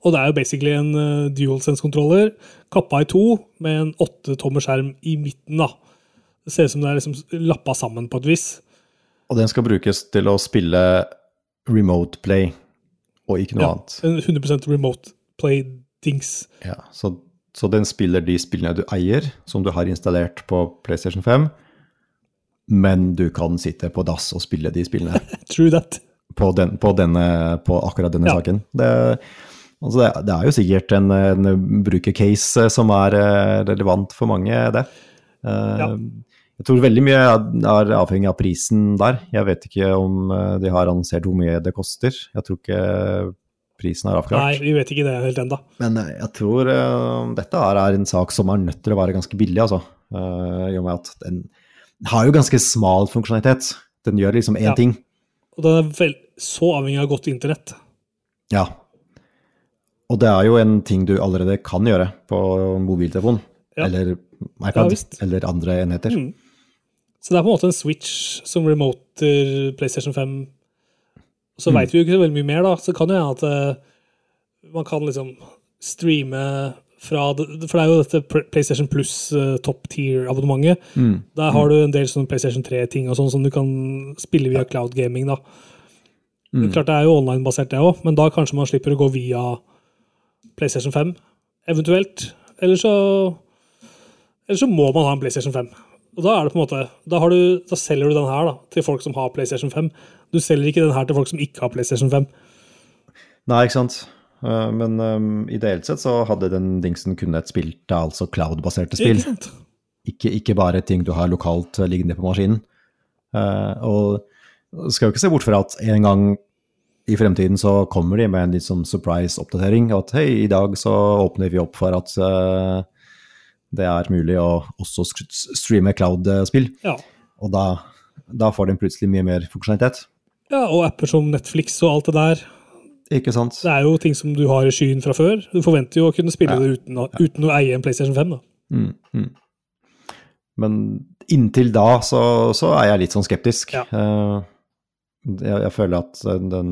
Og det er jo basically en uh, DualSense-kontroller kappa i to med en åttetommer skjerm i midten. da. Det ser ut som det er liksom lappa sammen på et vis. Og den skal brukes til å spille remote play, og ikke noe Ja, annet. en 100% remote play-dings. Ja, så, så den spiller de spillene du eier, som du har installert på PlayStation 5, men du kan sitte på dass og spille de spillene True that. på, den, på, denne, på akkurat denne Ja. saken. Det, altså det, det er jo sikkert en, en brukercase som er eh, relevant for mange, det. Eh, Ja. Jeg tror veldig mye er avhengig av prisen der. Jeg vet ikke om eh, de har annonsert hvor mye det koster. Jeg tror ikke prisen er avklart. Nei, vi vet ikke det helt ennå. Men eh, jeg tror uh, dette er en sak som er nødt til å være ganske billig, altså. Uh, I og med at den har jo ganske smal funksjonalitet. Den gjør liksom én Ja. ting. Og den er vel så avhengig av godt internett. Ja. Og det er jo en ting du allerede kan gjøre på mobiltelefon. Ja. Eller iPad. ja, eller andre enheter. Mm. Så det er på en måte en switch som remoter PlayStation 5. Så Mm. vet vi jo ikke så veldig mye mer, da. Så kan jo hende at eh, man kan liksom streame fra For det er jo dette PlayStation Plus uh, top tier-abonnementet. Mm. Der har du en del sånne PlayStation 3-ting og sånn som du kan spille via cloud gaming, da. Mm. Klart det er jo online-basert, det òg, men da kanskje man slipper å gå via PlayStation 5, eventuelt. Eller så Eller så må man ha en PlayStation 5. Og da er det på en måte Da, har du, da selger du den her da, til folk som har PlayStation 5. Du selger ikke den her til folk som ikke har PlayStation 5. Nei, ikke sant. Eh, Men um, ideelt sett så hadde den dingsen kunnet spilt til altså cloud-baserte spill. Ikke? Ikke, ikke bare ting du har lokalt eh, liggende på maskinen. Uh, og skal jo ikke se bort fra at en gang i fremtiden så kommer de med en litt sånn surprise-oppdatering. At hei, i dag så åpner vi opp for at eh, det er mulig å også streame cloud-spill. Ja. Og da, da får den plutselig mye mer funksjonalitet. ja. Og apper som Netflix og alt det der. Ikke sant? Det er jo ting som du har i skyen fra før. Du forventer jo å kunne spille Ja. det uten uten å eie en PlayStation 5. da. Mm, mm. Men inntil da så, så er jeg litt sånn skeptisk. Ja. Eh, jeg, jeg føler at den,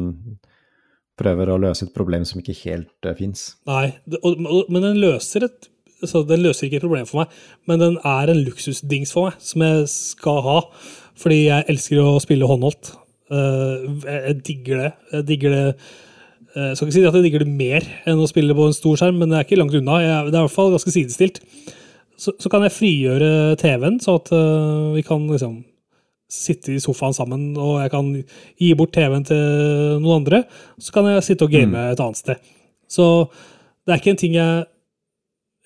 prøver å løse et problem som ikke helt uh, fins. Nei, og, og, men den løser et altså Den løser ikke et problem for meg, men den er en luksusdings for meg, som jeg skal ha. Fordi jeg elsker å spille håndholdt. Eh, jeg, digger det. Jeg digger det eh, Jeg skal ikke si at jeg digger det mer enn å spille på en stor skjerm, men det er ikke langt unna. Jeg, det er i hvert fall ganske sidestilt. så, så kan jeg frigjøre TV-en, så at uh, vi kan liksom sitte i sofaen sammen, og jeg kan gi bort TV-en til noen andre. Så kan jeg sitte og game mm. et annet sted. Så det er ikke en ting jeg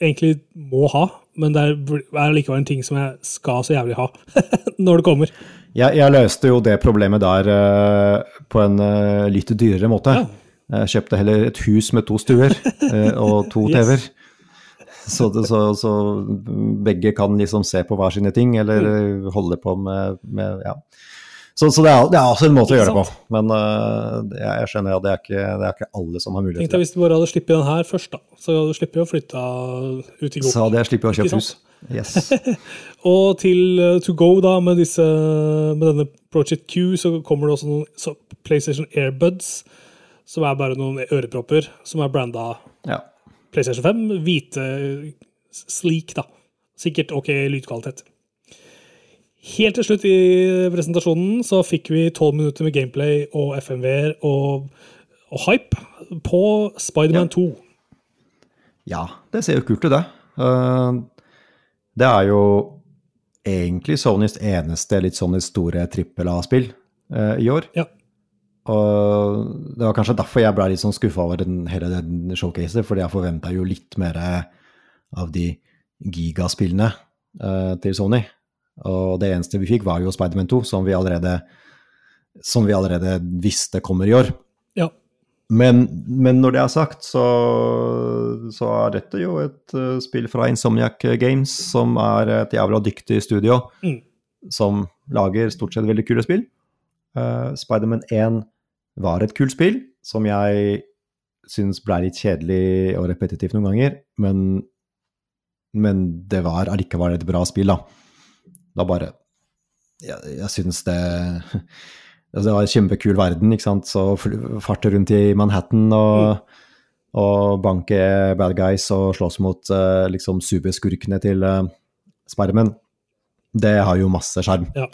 egentlig må ha, men det er likevel en ting som jeg skal så jævlig ha når det kommer. Jeg, jeg løste jo det problemet der uh, på en uh, litt dyrere måte. Ja. Jeg kjøpte heller et hus med to stuer uh, og to yes. TV-er. Så, så, så, begge kan liksom se på hver sine ting, eller mm. holde på med, med ja. Så, så det, er, det, er, også en måte å gjøre det på. Men uh, jeg skjønner at det er, ikke, det er ikke alle som har mulighet til det. Hvis du bare hadde sluppet den her først, da. Så hadde du sluppet å flytte ut i Go. Så hadde jeg sluppet å kjøpe hus. Yes. og til uh, to go, da, med, disse, med denne Project Q, så kommer det også noen PlayStation Airbuds, som er bare noen ørepropper som er branda ja. PlayStation 5. Hvite, slik, da. Sikkert ok lydkvalitet. Helt til slutt i presentasjonen så fikk vi tolv minutter med gameplay og FMV-er og, og, hype på Spiderman ja. 2. Ja, det ser jo kult ut, det. Uh, det er jo egentlig Sonys eneste litt sånn store trippel A-spill uh, i år. Ja. Og det var kanskje derfor jeg ble litt sånn skuffa over den, hele den showcaset, fordi jeg forventa jo litt mer av de gigaspillene uh, til Sony. Og det eneste vi fikk, var jo Spiderman 2, som vi allerede, som vi allerede visste kommer i år. Ja. Men, men, når det er sagt, så, så er dette jo et uh, spill fra Insomniac Games, som er et jævla dyktig studio, mm. som lager stort sett veldig kule spill. Uh, Spiderman 1 var et kult spill, som jeg syns ble litt kjedelig og repetitivt noen ganger, men, men det var allikevel et bra spill, da da bare Jeg, jeg syns det altså Det var en kjempekul verden, ikke sant. Så farte rundt i Manhattan og, mm. og banke bad guys og slåss mot uh, liksom superskurkene til uh, Spermen. Det har jo masse sjarm. Ja.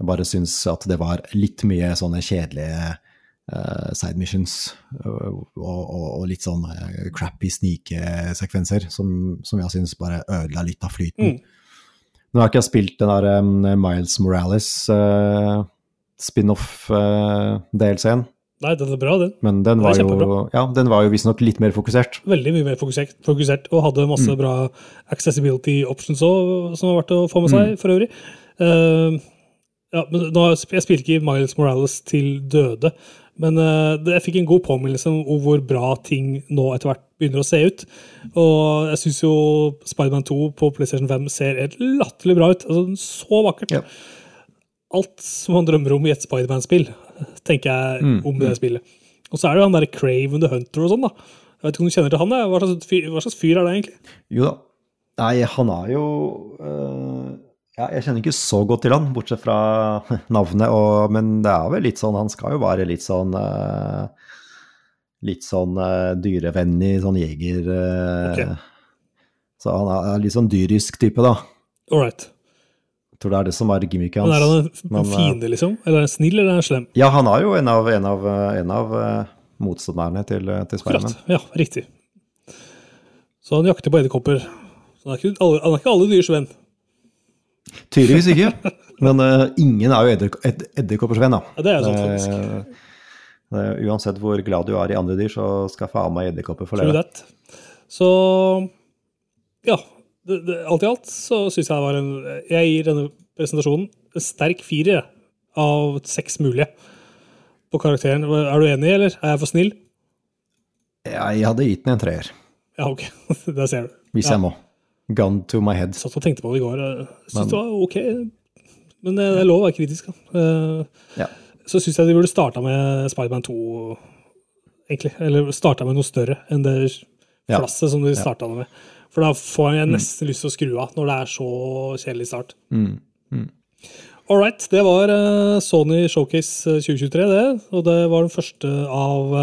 Jeg bare syns at det var litt mye sånne kjedelige uh, side missions og, og, og, litt sånn crappy snikesekvenser som, som jeg syns bare ødela litt av flyten. Mm. Nå har ikke jeg spilt den der um, Miles Morales uh. Uh, Nei, den er bra, den. Men den, var jo, ja, den var jo visstnok litt mer fokusert. Veldig mye mer fokusert, fokusert og hadde masse mm. bra accessibility options òg, som var verdt å få med seg, mm. for øvrig. Uh, ja, men nå, jeg spilte ikke Miles Morales til døde, men uh, jeg fikk en god påminnelse om hvor bra ting nå etter hvert begynner å se ut. Og jeg syns jo Spiderman 2 på PlayStation 5 ser helt latterlig bra ut. Altså, så vakkert. Ja. Alt som man drømmer om i et Spiderman-spill, tenker jeg mm, om det mm. spillet. Og så er det jo han derre Craven the Hunter og sånn, da. Jeg vet ikke om du kjenner til han? Hva slags, fyr, hva slags fyr er det egentlig? Jo da. Nei, han er jo øh, ja, Jeg kjenner ikke så godt til han, bortsett fra navnet. Og, men det er vel litt sånn Han skal jo være litt sånn uh, litt sånn uh, dyrevennlig, sånn jeger uh, okay. Så han er litt sånn dyrisk type, da. All right. Jeg tror det er det som er gimmicket hans. Men Er han en, en fiende, liksom? Eller er han snill, eller er han slem? Ja, han er jo en av, en av, en av motstanderne til, til Spiderman. Ja, riktig. Så han jakter på edderkopper. Han er ikke alle, han er ikke alle dyrs venn. Tydeligvis ikke. Men uh, ingen er jo edderkoppers edderkoppersvenn, da. Ja, det er sant, faktisk. Uh, uansett hvor glad du er i andre dyr, så skal faen meg edderkopper få leve. Så ja. Det, det, alt i alt så syns jeg var en Jeg gir denne presentasjonen en sterk firer av seks mulige på karakteren. Er du enig, eller? Er jeg for snill? Jeg hadde gitt den en treer. Ja, ok. Der ser du. Hvis ja. jeg må. Gun to my head. Satt og tenkte på det i går. Jeg syns det var ok. Men det er lov å være kritisk. Uh, ja så syns jeg de burde starta med Spiderman 2, egentlig. Eller starta med noe større enn det flasset ja. som de starta ja. med. For da får jeg nesten mm. lyst til å skru av, når det er så kjedelig start. Mm. Mm. All right. Det var uh, Sony Showcase 2023, det. Og det var den første av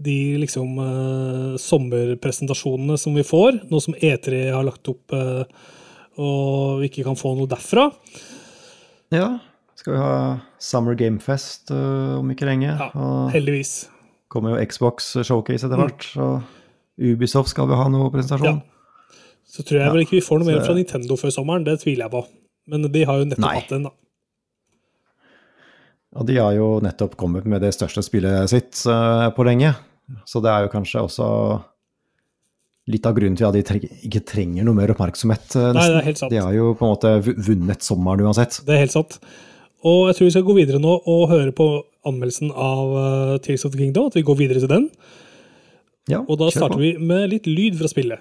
de liksom uh, sommerpresentasjonene som vi får, nå som E3 har lagt opp og vi ikke kan få noe derfra. Ja, skal vi ha Summer Gamefest uh, om ikke lenge. Ja, og heldigvis. kommer jo Xbox Showcase etter hvert. Mm. Og Ubisoft skal vi ha noe presentasjon. Ja. Så tror jeg vel ikke vi får noe mer fra Nintendo før sommeren, det tviler jeg på. Men de har jo nettopp Nei. hatt den, da. Og de har jo nettopp kommet med det største spillet sitt eh, på lenge. Så det er jo kanskje også litt av grunnen til at de tre ikke trenger noe mer oppmerksomhet, Nesten. Nei, det er helt sant. De har jo på en måte vunnet sommeren uansett. Det er helt sant. Og jeg tror vi skal gå videre nå og høre på anmeldelsen av Tales Tears of the Kingdom. At vi går videre til den. Ja, Og da starter på. vi med litt lyd fra spillet.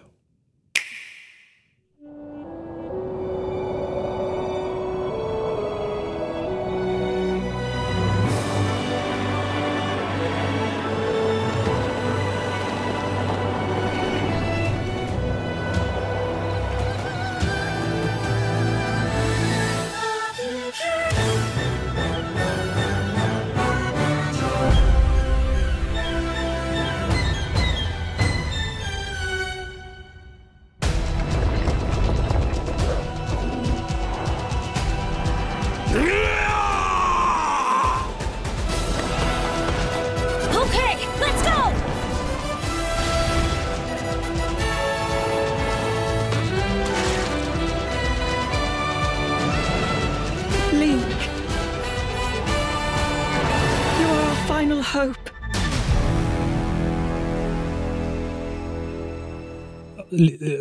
Okay,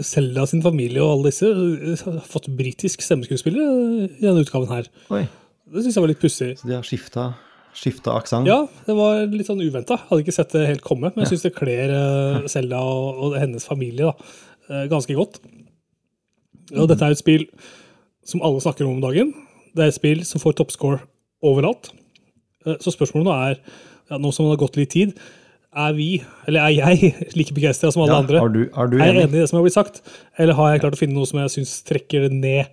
Selda sin familie og alle disse eh, har fått britisk stemmeskuespiller i denne utgaven her. Oi, Det syns jeg var litt pussig. så de har skifta, skifta aksent. Ja, det var litt sånn uventa. Hadde ikke sett det helt komme, men jeg syns det kler eh, Selda og, og hennes familie da, eh, ganske godt. Og dette er et spill som alle snakker om om dagen. Det er et spill som får toppscore overalt. Eh, Så spørsmålet nå er, ja, nå som det har gått litt tid, er vi, eller er jeg, like begeistra som alle Ja, andre? er du, er du Er jeg enig? i det som har blitt sagt, eller har jeg klart å finne noe som jeg syns trekker det ned?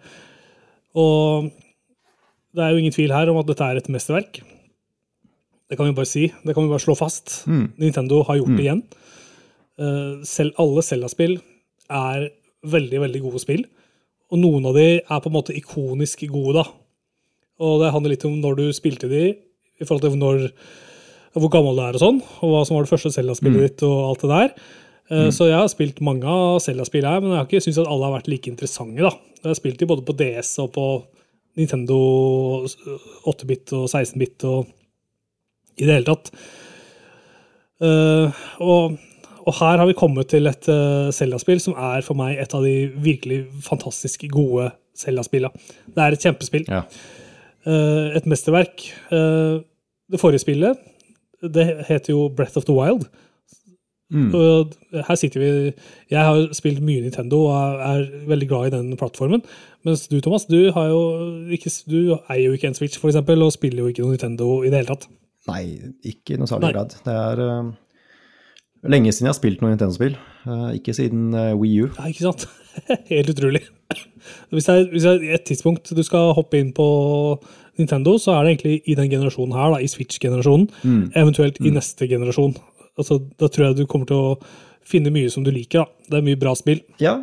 Og det er jo ingen tvil her om at dette er et mesterverk. Det kan vi bare si. Det kan vi bare slå fast. Nintendo har gjort det igjen. Eh, selv alle Zelda-spill er veldig, veldig gode spill. Og noen av de er på en måte ikonisk gode, da. Og det handler litt om når du spilte de, i forhold til når, hvor gammel du er og sånn, og hva som var det første Zelda-spillet ditt og alt det der. Eh, Så jeg har spilt mange av Zelda-spillene her, men jeg har ikke syntes at alle har vært like interessante. da. Jeg har spilt dem både på DS og på Nintendo 8-bit og 16-bit og i det hele tatt. Uh, og, og her har vi kommet til et uh, Zelda-spill som er for meg et av de virkelig fantastisk gode Zelda-spillene. Det er et kjempespill. Ja. Uh, et mesterverk. Uh, det forrige spillet, det heter jo Breath of the Wild. Mm. Og her sitter vi Jeg har spilt mye Nintendo og er, veldig glad i den plattformen. Mens du, Thomas, du, har jo ikke, du eier jo ikke en Switch, for eksempel, og spiller jo ikke noe Nintendo i det hele tatt. Nei, ikke i noe særlig grad. Det er uh, lenge siden jeg har spilt noe Nintendo-spill. Uh, ikke siden uh, Wii U. Nei, ikke sant? Helt utrolig. Hvis det, er, hvis det er et tidspunkt du skal hoppe inn på Nintendo, så er det egentlig i den generasjonen her, da, i Switch-generasjonen. Eventuelt i neste generasjon. Altså, da tror jeg du kommer til å finne mye som du liker. da. Det er mye bra spill. Ja,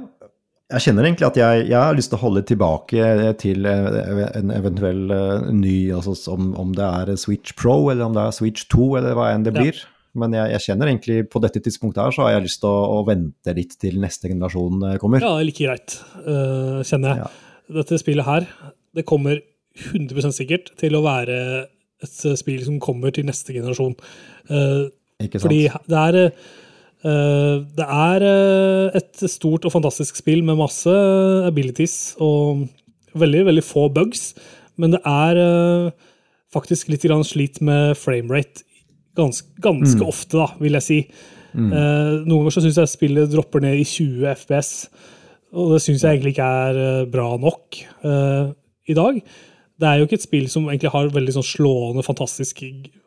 jeg kjenner egentlig at jeg, jeg har lyst til å holde tilbake til eh, en eventuell eh, ny, altså om, om det er Switch Pro eller om det er Switch 2 eller hva enn det Ja. blir. Men jeg, jeg kjenner egentlig på dette tidspunktet her så har jeg lyst til å, å vente litt til neste generasjon eh, kommer. Ja, det er like greit, uh, kjenner jeg. Ja. Dette spillet her, det kommer 100% sikkert til å være et øh, spill som kommer til neste generasjon. Eh, Ikke sant? fordi det er øh, det er et stort og fantastisk spill med masse abilities og veldig, veldig få bugs. Men det er faktisk litt grann slit med framerate ganske, ganske ofte, da, vil jeg si. Eh, noen ganger så syns jeg spillet dropper ned i 20 FPS, og det syns jeg egentlig ikke er eh, bra nok eh, i dag. Det er jo ikke et spill som egentlig har veldig sånn slående, fantastisk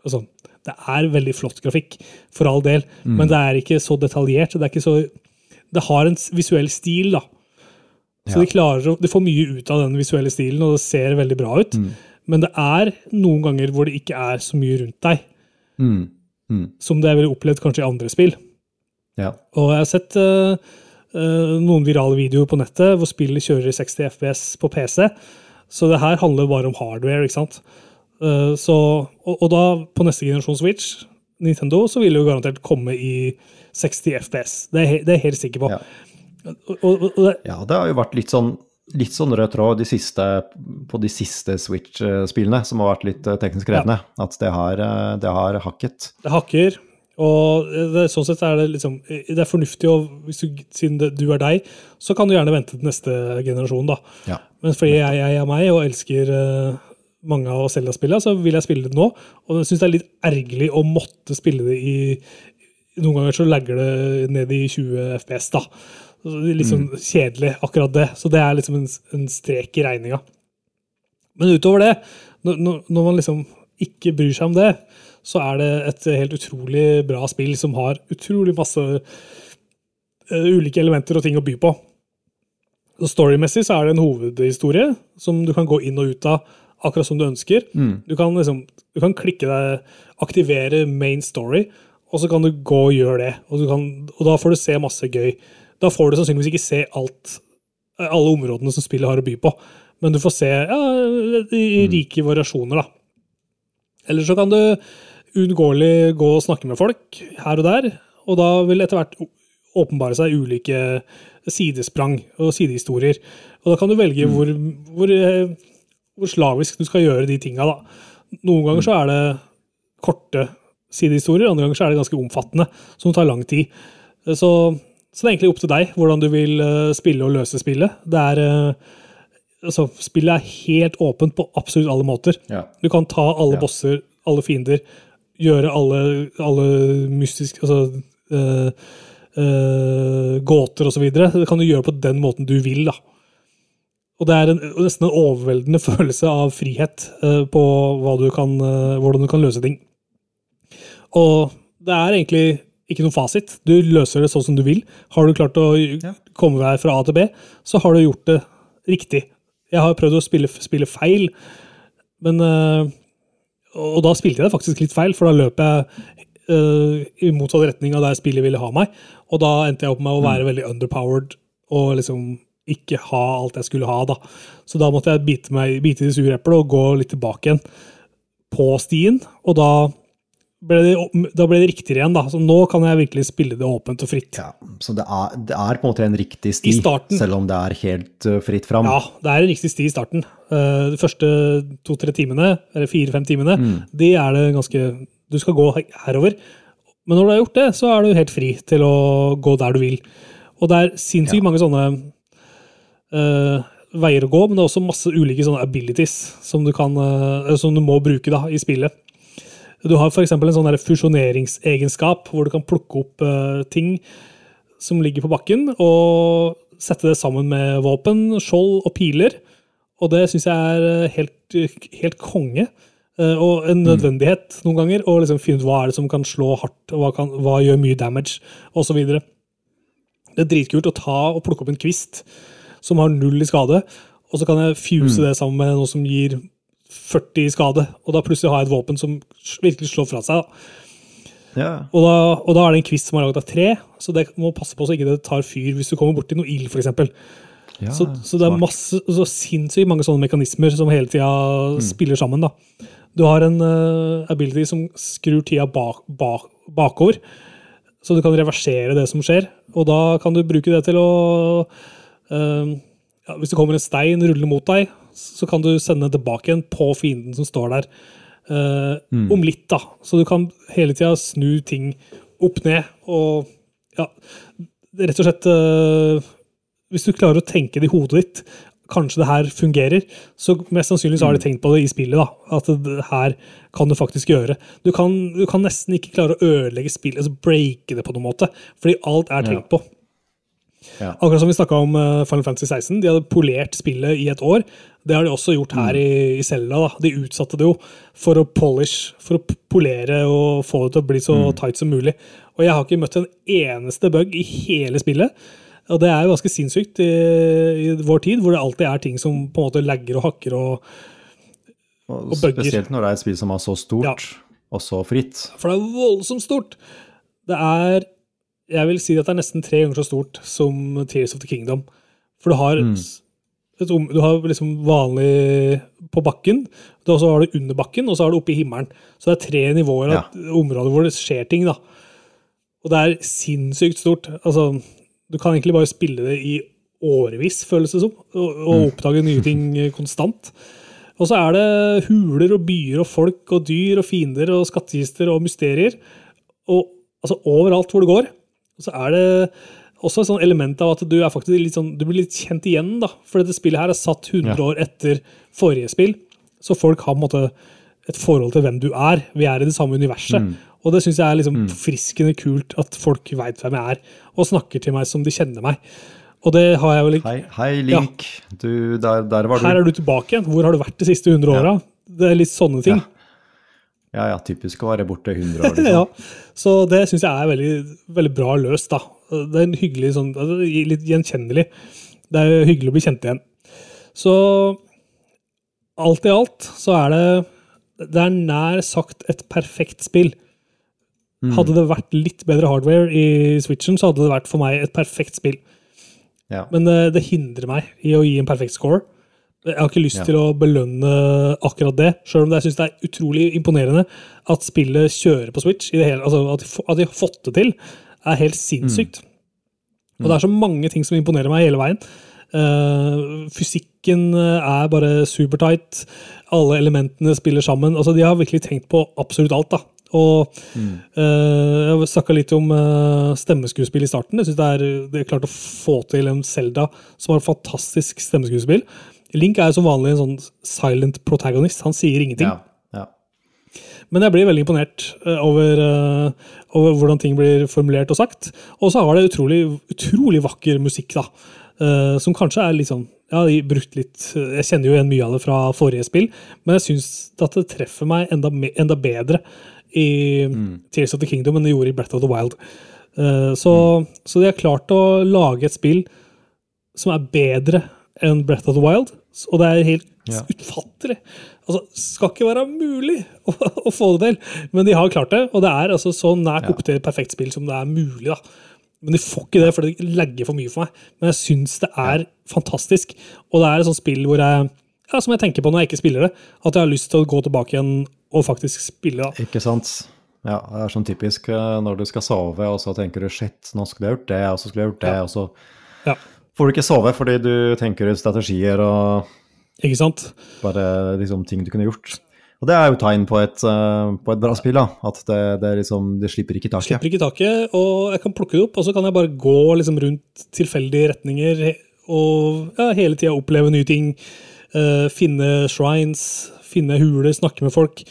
altså, Det er veldig flott grafikk, for all del, men det er ikke så detaljert. Det er ikke så Det har en visuell stil, da. Så Ja. de klarer de får mye ut av den visuelle stilen, og det ser veldig bra ut. Men det er noen ganger hvor det ikke er så mye rundt deg, Mm. Mm. som det jeg ville opplevd kanskje i andre spill. Ja. Og jeg har sett uh, uh, noen virale videoer på nettet hvor spillet kjører i 60 FPS på PC. Så det her handler bare om hardware, ikke sant. Eh, så, og, og da, på neste generasjon Switch, Nintendo, så vil det jo garantert komme i 60 FPS. Det er, det er jeg helt sikker på. Ja. Og, og, det, Ja, det har jo vært litt sånn, litt sånn rød tråd de siste, på de siste Switch-spillene, som har vært litt eh, teknisk krevende. At det har, eh, det har hakket. det hakker. Og det, sånn sett er det liksom Det er fornuftig, og hvis du, siden det, du er deg, så kan du gjerne vente til neste generasjon, da. Ja. Men fordi jeg, jeg er meg og elsker uh, mange av Selda-spillene, så vil jeg spille det nå. Og jeg syns det er litt ergerlig å måtte spille det i Noen ganger så lagger det ned i 20 FPS, da. Litt sånn kjedelig, akkurat det. Så det er liksom en, en strek i regninga. Men utover det, når når man liksom ikke bryr seg om det, så er det et helt utrolig bra spill som har utrolig masse eh, ulike elementer og ting å by på. Storymessig så er det en hovedhistorie som du kan gå inn og ut av akkurat som du ønsker. Du, kan liksom, du kan klikke deg, aktivere main story, og så kan du gå og gjøre det. Og, du kan, og da får du se masse gøy. Da får du sannsynligvis ikke se alt, alle områdene som spillet har å by på, men du får se ja, i rike variasjoner, da. Eller så kan du uunngåelig gå og snakke med folk her og der, og da vil etter hvert åpenbare seg ulike sidesprang og sidehistorier. Og da kan du velge hvor, hvor, eh, hvor slavisk du skal gjøre de tinga, da. Noen ganger så er det korte sidehistorier, andre ganger så er det ganske omfattende, som tar lang tid. Så, så det er egentlig opp til deg hvordan du vil eh, spille og løse spillet. Det er eh, altså, Spillet er helt åpent på absolutt alle måter. Ja. Du kan ta alle Ja. bosser, alle fiender, gjøre alle, alle mystiske Altså øh, øh, gåter osv. Det kan du gjøre på den måten du vil. da. Og det er en, nesten en overveldende følelse av frihet uh, på du kan, uh, hvordan du kan løse ting. Og det er egentlig ikke noen fasit. Du løser det sånn som du vil. Har du klart å komme deg fra A til B, så har du gjort det riktig. Jeg har prøvd å spille, spille feil, men øh, Og da spilte jeg det faktisk litt feil, for da løp jeg øh, i motsatt retning av der spillet ville ha meg. Og da endte jeg opp med å være veldig underpowered og liksom ikke ha alt jeg skulle ha. da. Så da måtte jeg bite, meg, bite i det sure eplet og gå litt tilbake igjen på stien. Og da ble det, da ble det riktigere igjen. da. Så nå kan jeg virkelig spille det åpent og fritt. Ja, så det er, det er på en måte en riktig sti, selv om det er helt uh, fritt fram. Ja, det er en riktig sti i starten. Eh, De første to-tre timene, eller fire-fem timene, de er det ganske Du skal gå herover. Men når du har gjort det, så er du helt fri til å gå der du vil. Og det er sinnssykt mange sånne uh, veier å gå, men det er også masse ulike sånne abilities som du, kan, uh, som du må bruke da, i spillet. Du har f.eks. en sånn fusjoneringsegenskap, hvor du kan plukke opp eh, ting som ligger på bakken, og sette det sammen med våpen, skjold og piler. Og det syns jeg er eh, helt, helt konge. Eh, Og en nødvendighet noen ganger. å liksom finne ut hva er det som kan slå hardt, og hva, kan, hva gjør mye damage, osv. Det er dritkult å ta og plukke opp en kvist som har null i skade, og så kan jeg fuse det sammen med noe som gir 40 i skade, og da plutselig har jeg et våpen som virkelig slår fra seg. da. Ja. Og da, og da er det en kvist som er laget av tre, så det må passe på så ikke det tar fyr hvis du kommer borti noe ild, f.eks. Ja, Så, så det er masse, så sinnssykt mange sånne mekanismer som hele tida spiller sammen. da. Du har en uh, ability som skrur tida bak, bak, bakover, så du kan reversere det som skjer. Og da kan du bruke det til å uh, ja, Hvis det kommer en stein rullende mot deg, så kan du sende den tilbake igjen på fienden som står der. eh, Om litt, da. Så du kan hele tida snu ting opp ned og ja, rett og slett uh, Hvis du klarer å tenke det i hodet ditt, kanskje det her fungerer, så mest sannsynlig så har de tenkt på det i spillet. da, At det her kan du faktisk gjøre. Du kan, du kan nesten ikke klare å ødelegge spillet, altså breake det på noen måte, fordi alt er tenkt på. Ja. Akkurat som vi snakka om eh, Final Fantasy 16. De hadde polert spillet i et år. Det har de også gjort her i, i Zelda. da. De utsatte det jo for å polish, for å polere og få det til å bli så tight som mulig. Og jeg har ikke møtt en eneste bug i hele spillet. Og det er jo ganske sinnssykt i, i vår tid, hvor det alltid er ting som på en måte lagger og hakker og Og og bugger. spesielt når det er et spill som er så stort Ja. og så fritt. For det er voldsomt stort. Det er Jeg vil si at det er nesten tre ganger så stort som Tears of the Kingdom. For du har, mm. et, du har liksom vanlig på bakken, og så har du under bakken, og så har du oppe i himmelen. Så det er tre nivåer av Ja. områder hvor det skjer ting. da. Og det er sinnssykt stort. Altså, Du kan egentlig bare spille det i årevis, føles det som, og, og oppdage nye ting konstant. Og så er det huler og byer og folk og dyr og fiender og skattkister og mysterier. Og altså overalt hvor du går. Og så er det også et sånn element av at du er sånn, du blir litt kjent igjen. da, For dette spillet her er satt 100 Ja. år etter forrige spill. Så folk har på en måte et forhold til hvem du er. Vi er i det samme universet. Og det syns jeg er liksom forfriskende kult at folk veit hvem jeg er, og snakker til meg som de kjenner meg. Og det har jeg vel ikke Hei, hei Link. Du, der, der var du. Her er du tilbake igjen. Hvor har du vært de siste 100 åra? Det er litt sånne ting. Ja, ja, ja, typisk å være borte 100 år. Liksom. Ja, så det syns jeg er veldig, veldig bra løst. da. Det er en hyggelig sånn, altså, litt gjenkjennelig. Det er hyggelig å bli kjent igjen. Så alt i alt så er det Det er nær sagt et perfekt spill. Hadde det vært litt bedre hardware i Switchen, så hadde det vært for meg et perfekt spill. Ja. Men det, det hindrer meg i å gi en perfekt score. Jeg har ikke lyst Ja. til å belønne akkurat det, sjøl om jeg syns det er utrolig imponerende at spillet kjører på Switch. I det hele, altså at, de, at de har fått det til, er helt sinnssykt. Og det er så mange ting som imponerer meg hele veien. Uh, fysikken eh, er bare supertight. Alle elementene spiller sammen. Altså, de har virkelig tenkt på absolutt alt. da. Og eh, Jeg snakka litt om uh, stemmeskuespill i starten. Jeg synes det er, det er klart å få til en Zelda som har fantastisk stemmeskuespill. Link er som vanlig en sånn silent protagonist. Han sier ingenting. Ja, ja. Men jeg blir veldig imponert eh, over, eh, over hvordan ting blir formulert og sagt. Og så har det utrolig, utrolig vakker musikk, da. eh, som kanskje er litt sånn ja, brukt litt, Jeg kjenner jo igjen mye av det fra forrige spill, men jeg syns at det treffer meg enda, enda bedre i Tears of the Kingdom enn det gjorde i Breath of the Wild. Så, så, så de har klart å lage et spill som er bedre enn Breath of the Wild, og det er helt Ja. utfattelig. Altså, skal ikke være mulig å, å få det til, men de har klart det, og det er altså så nært Ja. opp til et perfekt spill som det er mulig. da. Men de får ikke det, for det legger for mye for meg. Men jeg syns det er fantastisk. Og det er et sånt spill hvor jeg, ja, som jeg tenker på når jeg ikke spiller det, at jeg har lyst til å gå tilbake igjen og faktisk spille. da. Ikke sant? Ja, det er sånn typisk eh, når du skal sove, og så tenker du shit, nå skulle jeg gjort det, og så skulle jeg gjort det, og så Ja, får du ikke sove fordi du tenker ut strategier og ikke sant? bare liksom ting du kunne gjort. Og det er jo tegn på et, eh, på et bra spill, da. At det, det liksom, det slipper ikke taket. Slipper ikke taket, og jeg kan plukke det opp, og så kan jeg bare gå liksom rundt tilfeldige retninger og ja, hele tida oppleve nye ting. Uh, finne shrines, finne huler, snakke med folk.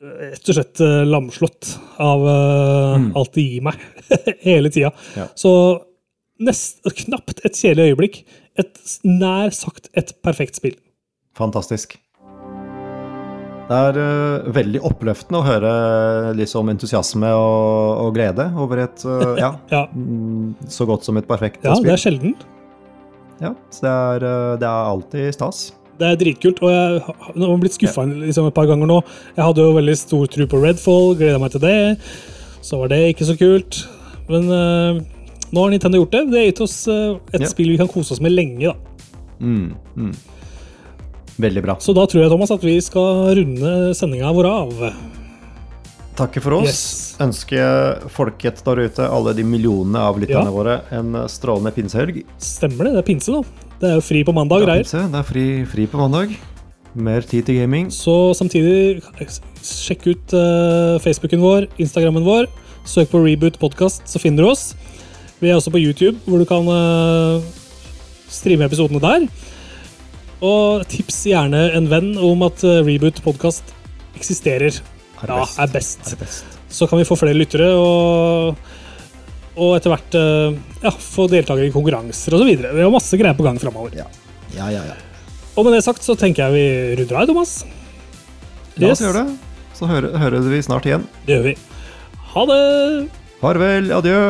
Rett og slett uh, lamslått av eh, alt det gir meg. hele tida. Ja. Så nest, knapt et kjedelig øyeblikk. Et nær sagt et perfekt spill. Fantastisk. Det er uh, veldig oppløftende å høre liksom entusiasme og, og glede over et uh, ja, Ja, mm, så godt som et perfekt ja det er sjelden. Ja, så det er, uh, det er alltid stas. Det er dritkult, og jeg har blitt skuffa liksom et par ganger nå. Jeg hadde jo veldig stor tro på Redfall, gleda meg til det. Så var det ikke så kult. Men nå har Nintendo gjort det. Det har gitt oss eh, et Ja. spill vi kan kose oss med lenge. da. Mm, mm. Veldig bra. Så da tror jeg Thomas, at vi skal runde sendinga vår av. Takker for oss. Yes. Ønsker folket der ute, alle de millionene av lytterne Ja. våre, en strålende pinsehelg. Stemmer det? Det er pinse nå. Det er jo fri på mandag Det er, pinse, det er fri, fri på mandag. Mer tid til gaming. Så samtidig, sjekk ut uh, Facebooken vår, Instagrammen vår. Søk på Reboot Podcast, så finner du oss. Vi er også på YouTube, hvor du kan eh, streame episodene der. Og tips gjerne en venn om at eh, Reboot Podcast eksisterer. Er Ja, er best. Er best. Så kan vi få flere lyttere, og, og etter hvert eh, ja, få deltakere i konkurranser osv. Vi har masse greier på gang framover. Ja. ja, ja, ja. Og med det sagt så tenker jeg vi runder av, Thomas. La Yes. oss gjøre det. Så hører, hører vi snart igjen. Det gjør vi. Ha det! Farvel, adjø.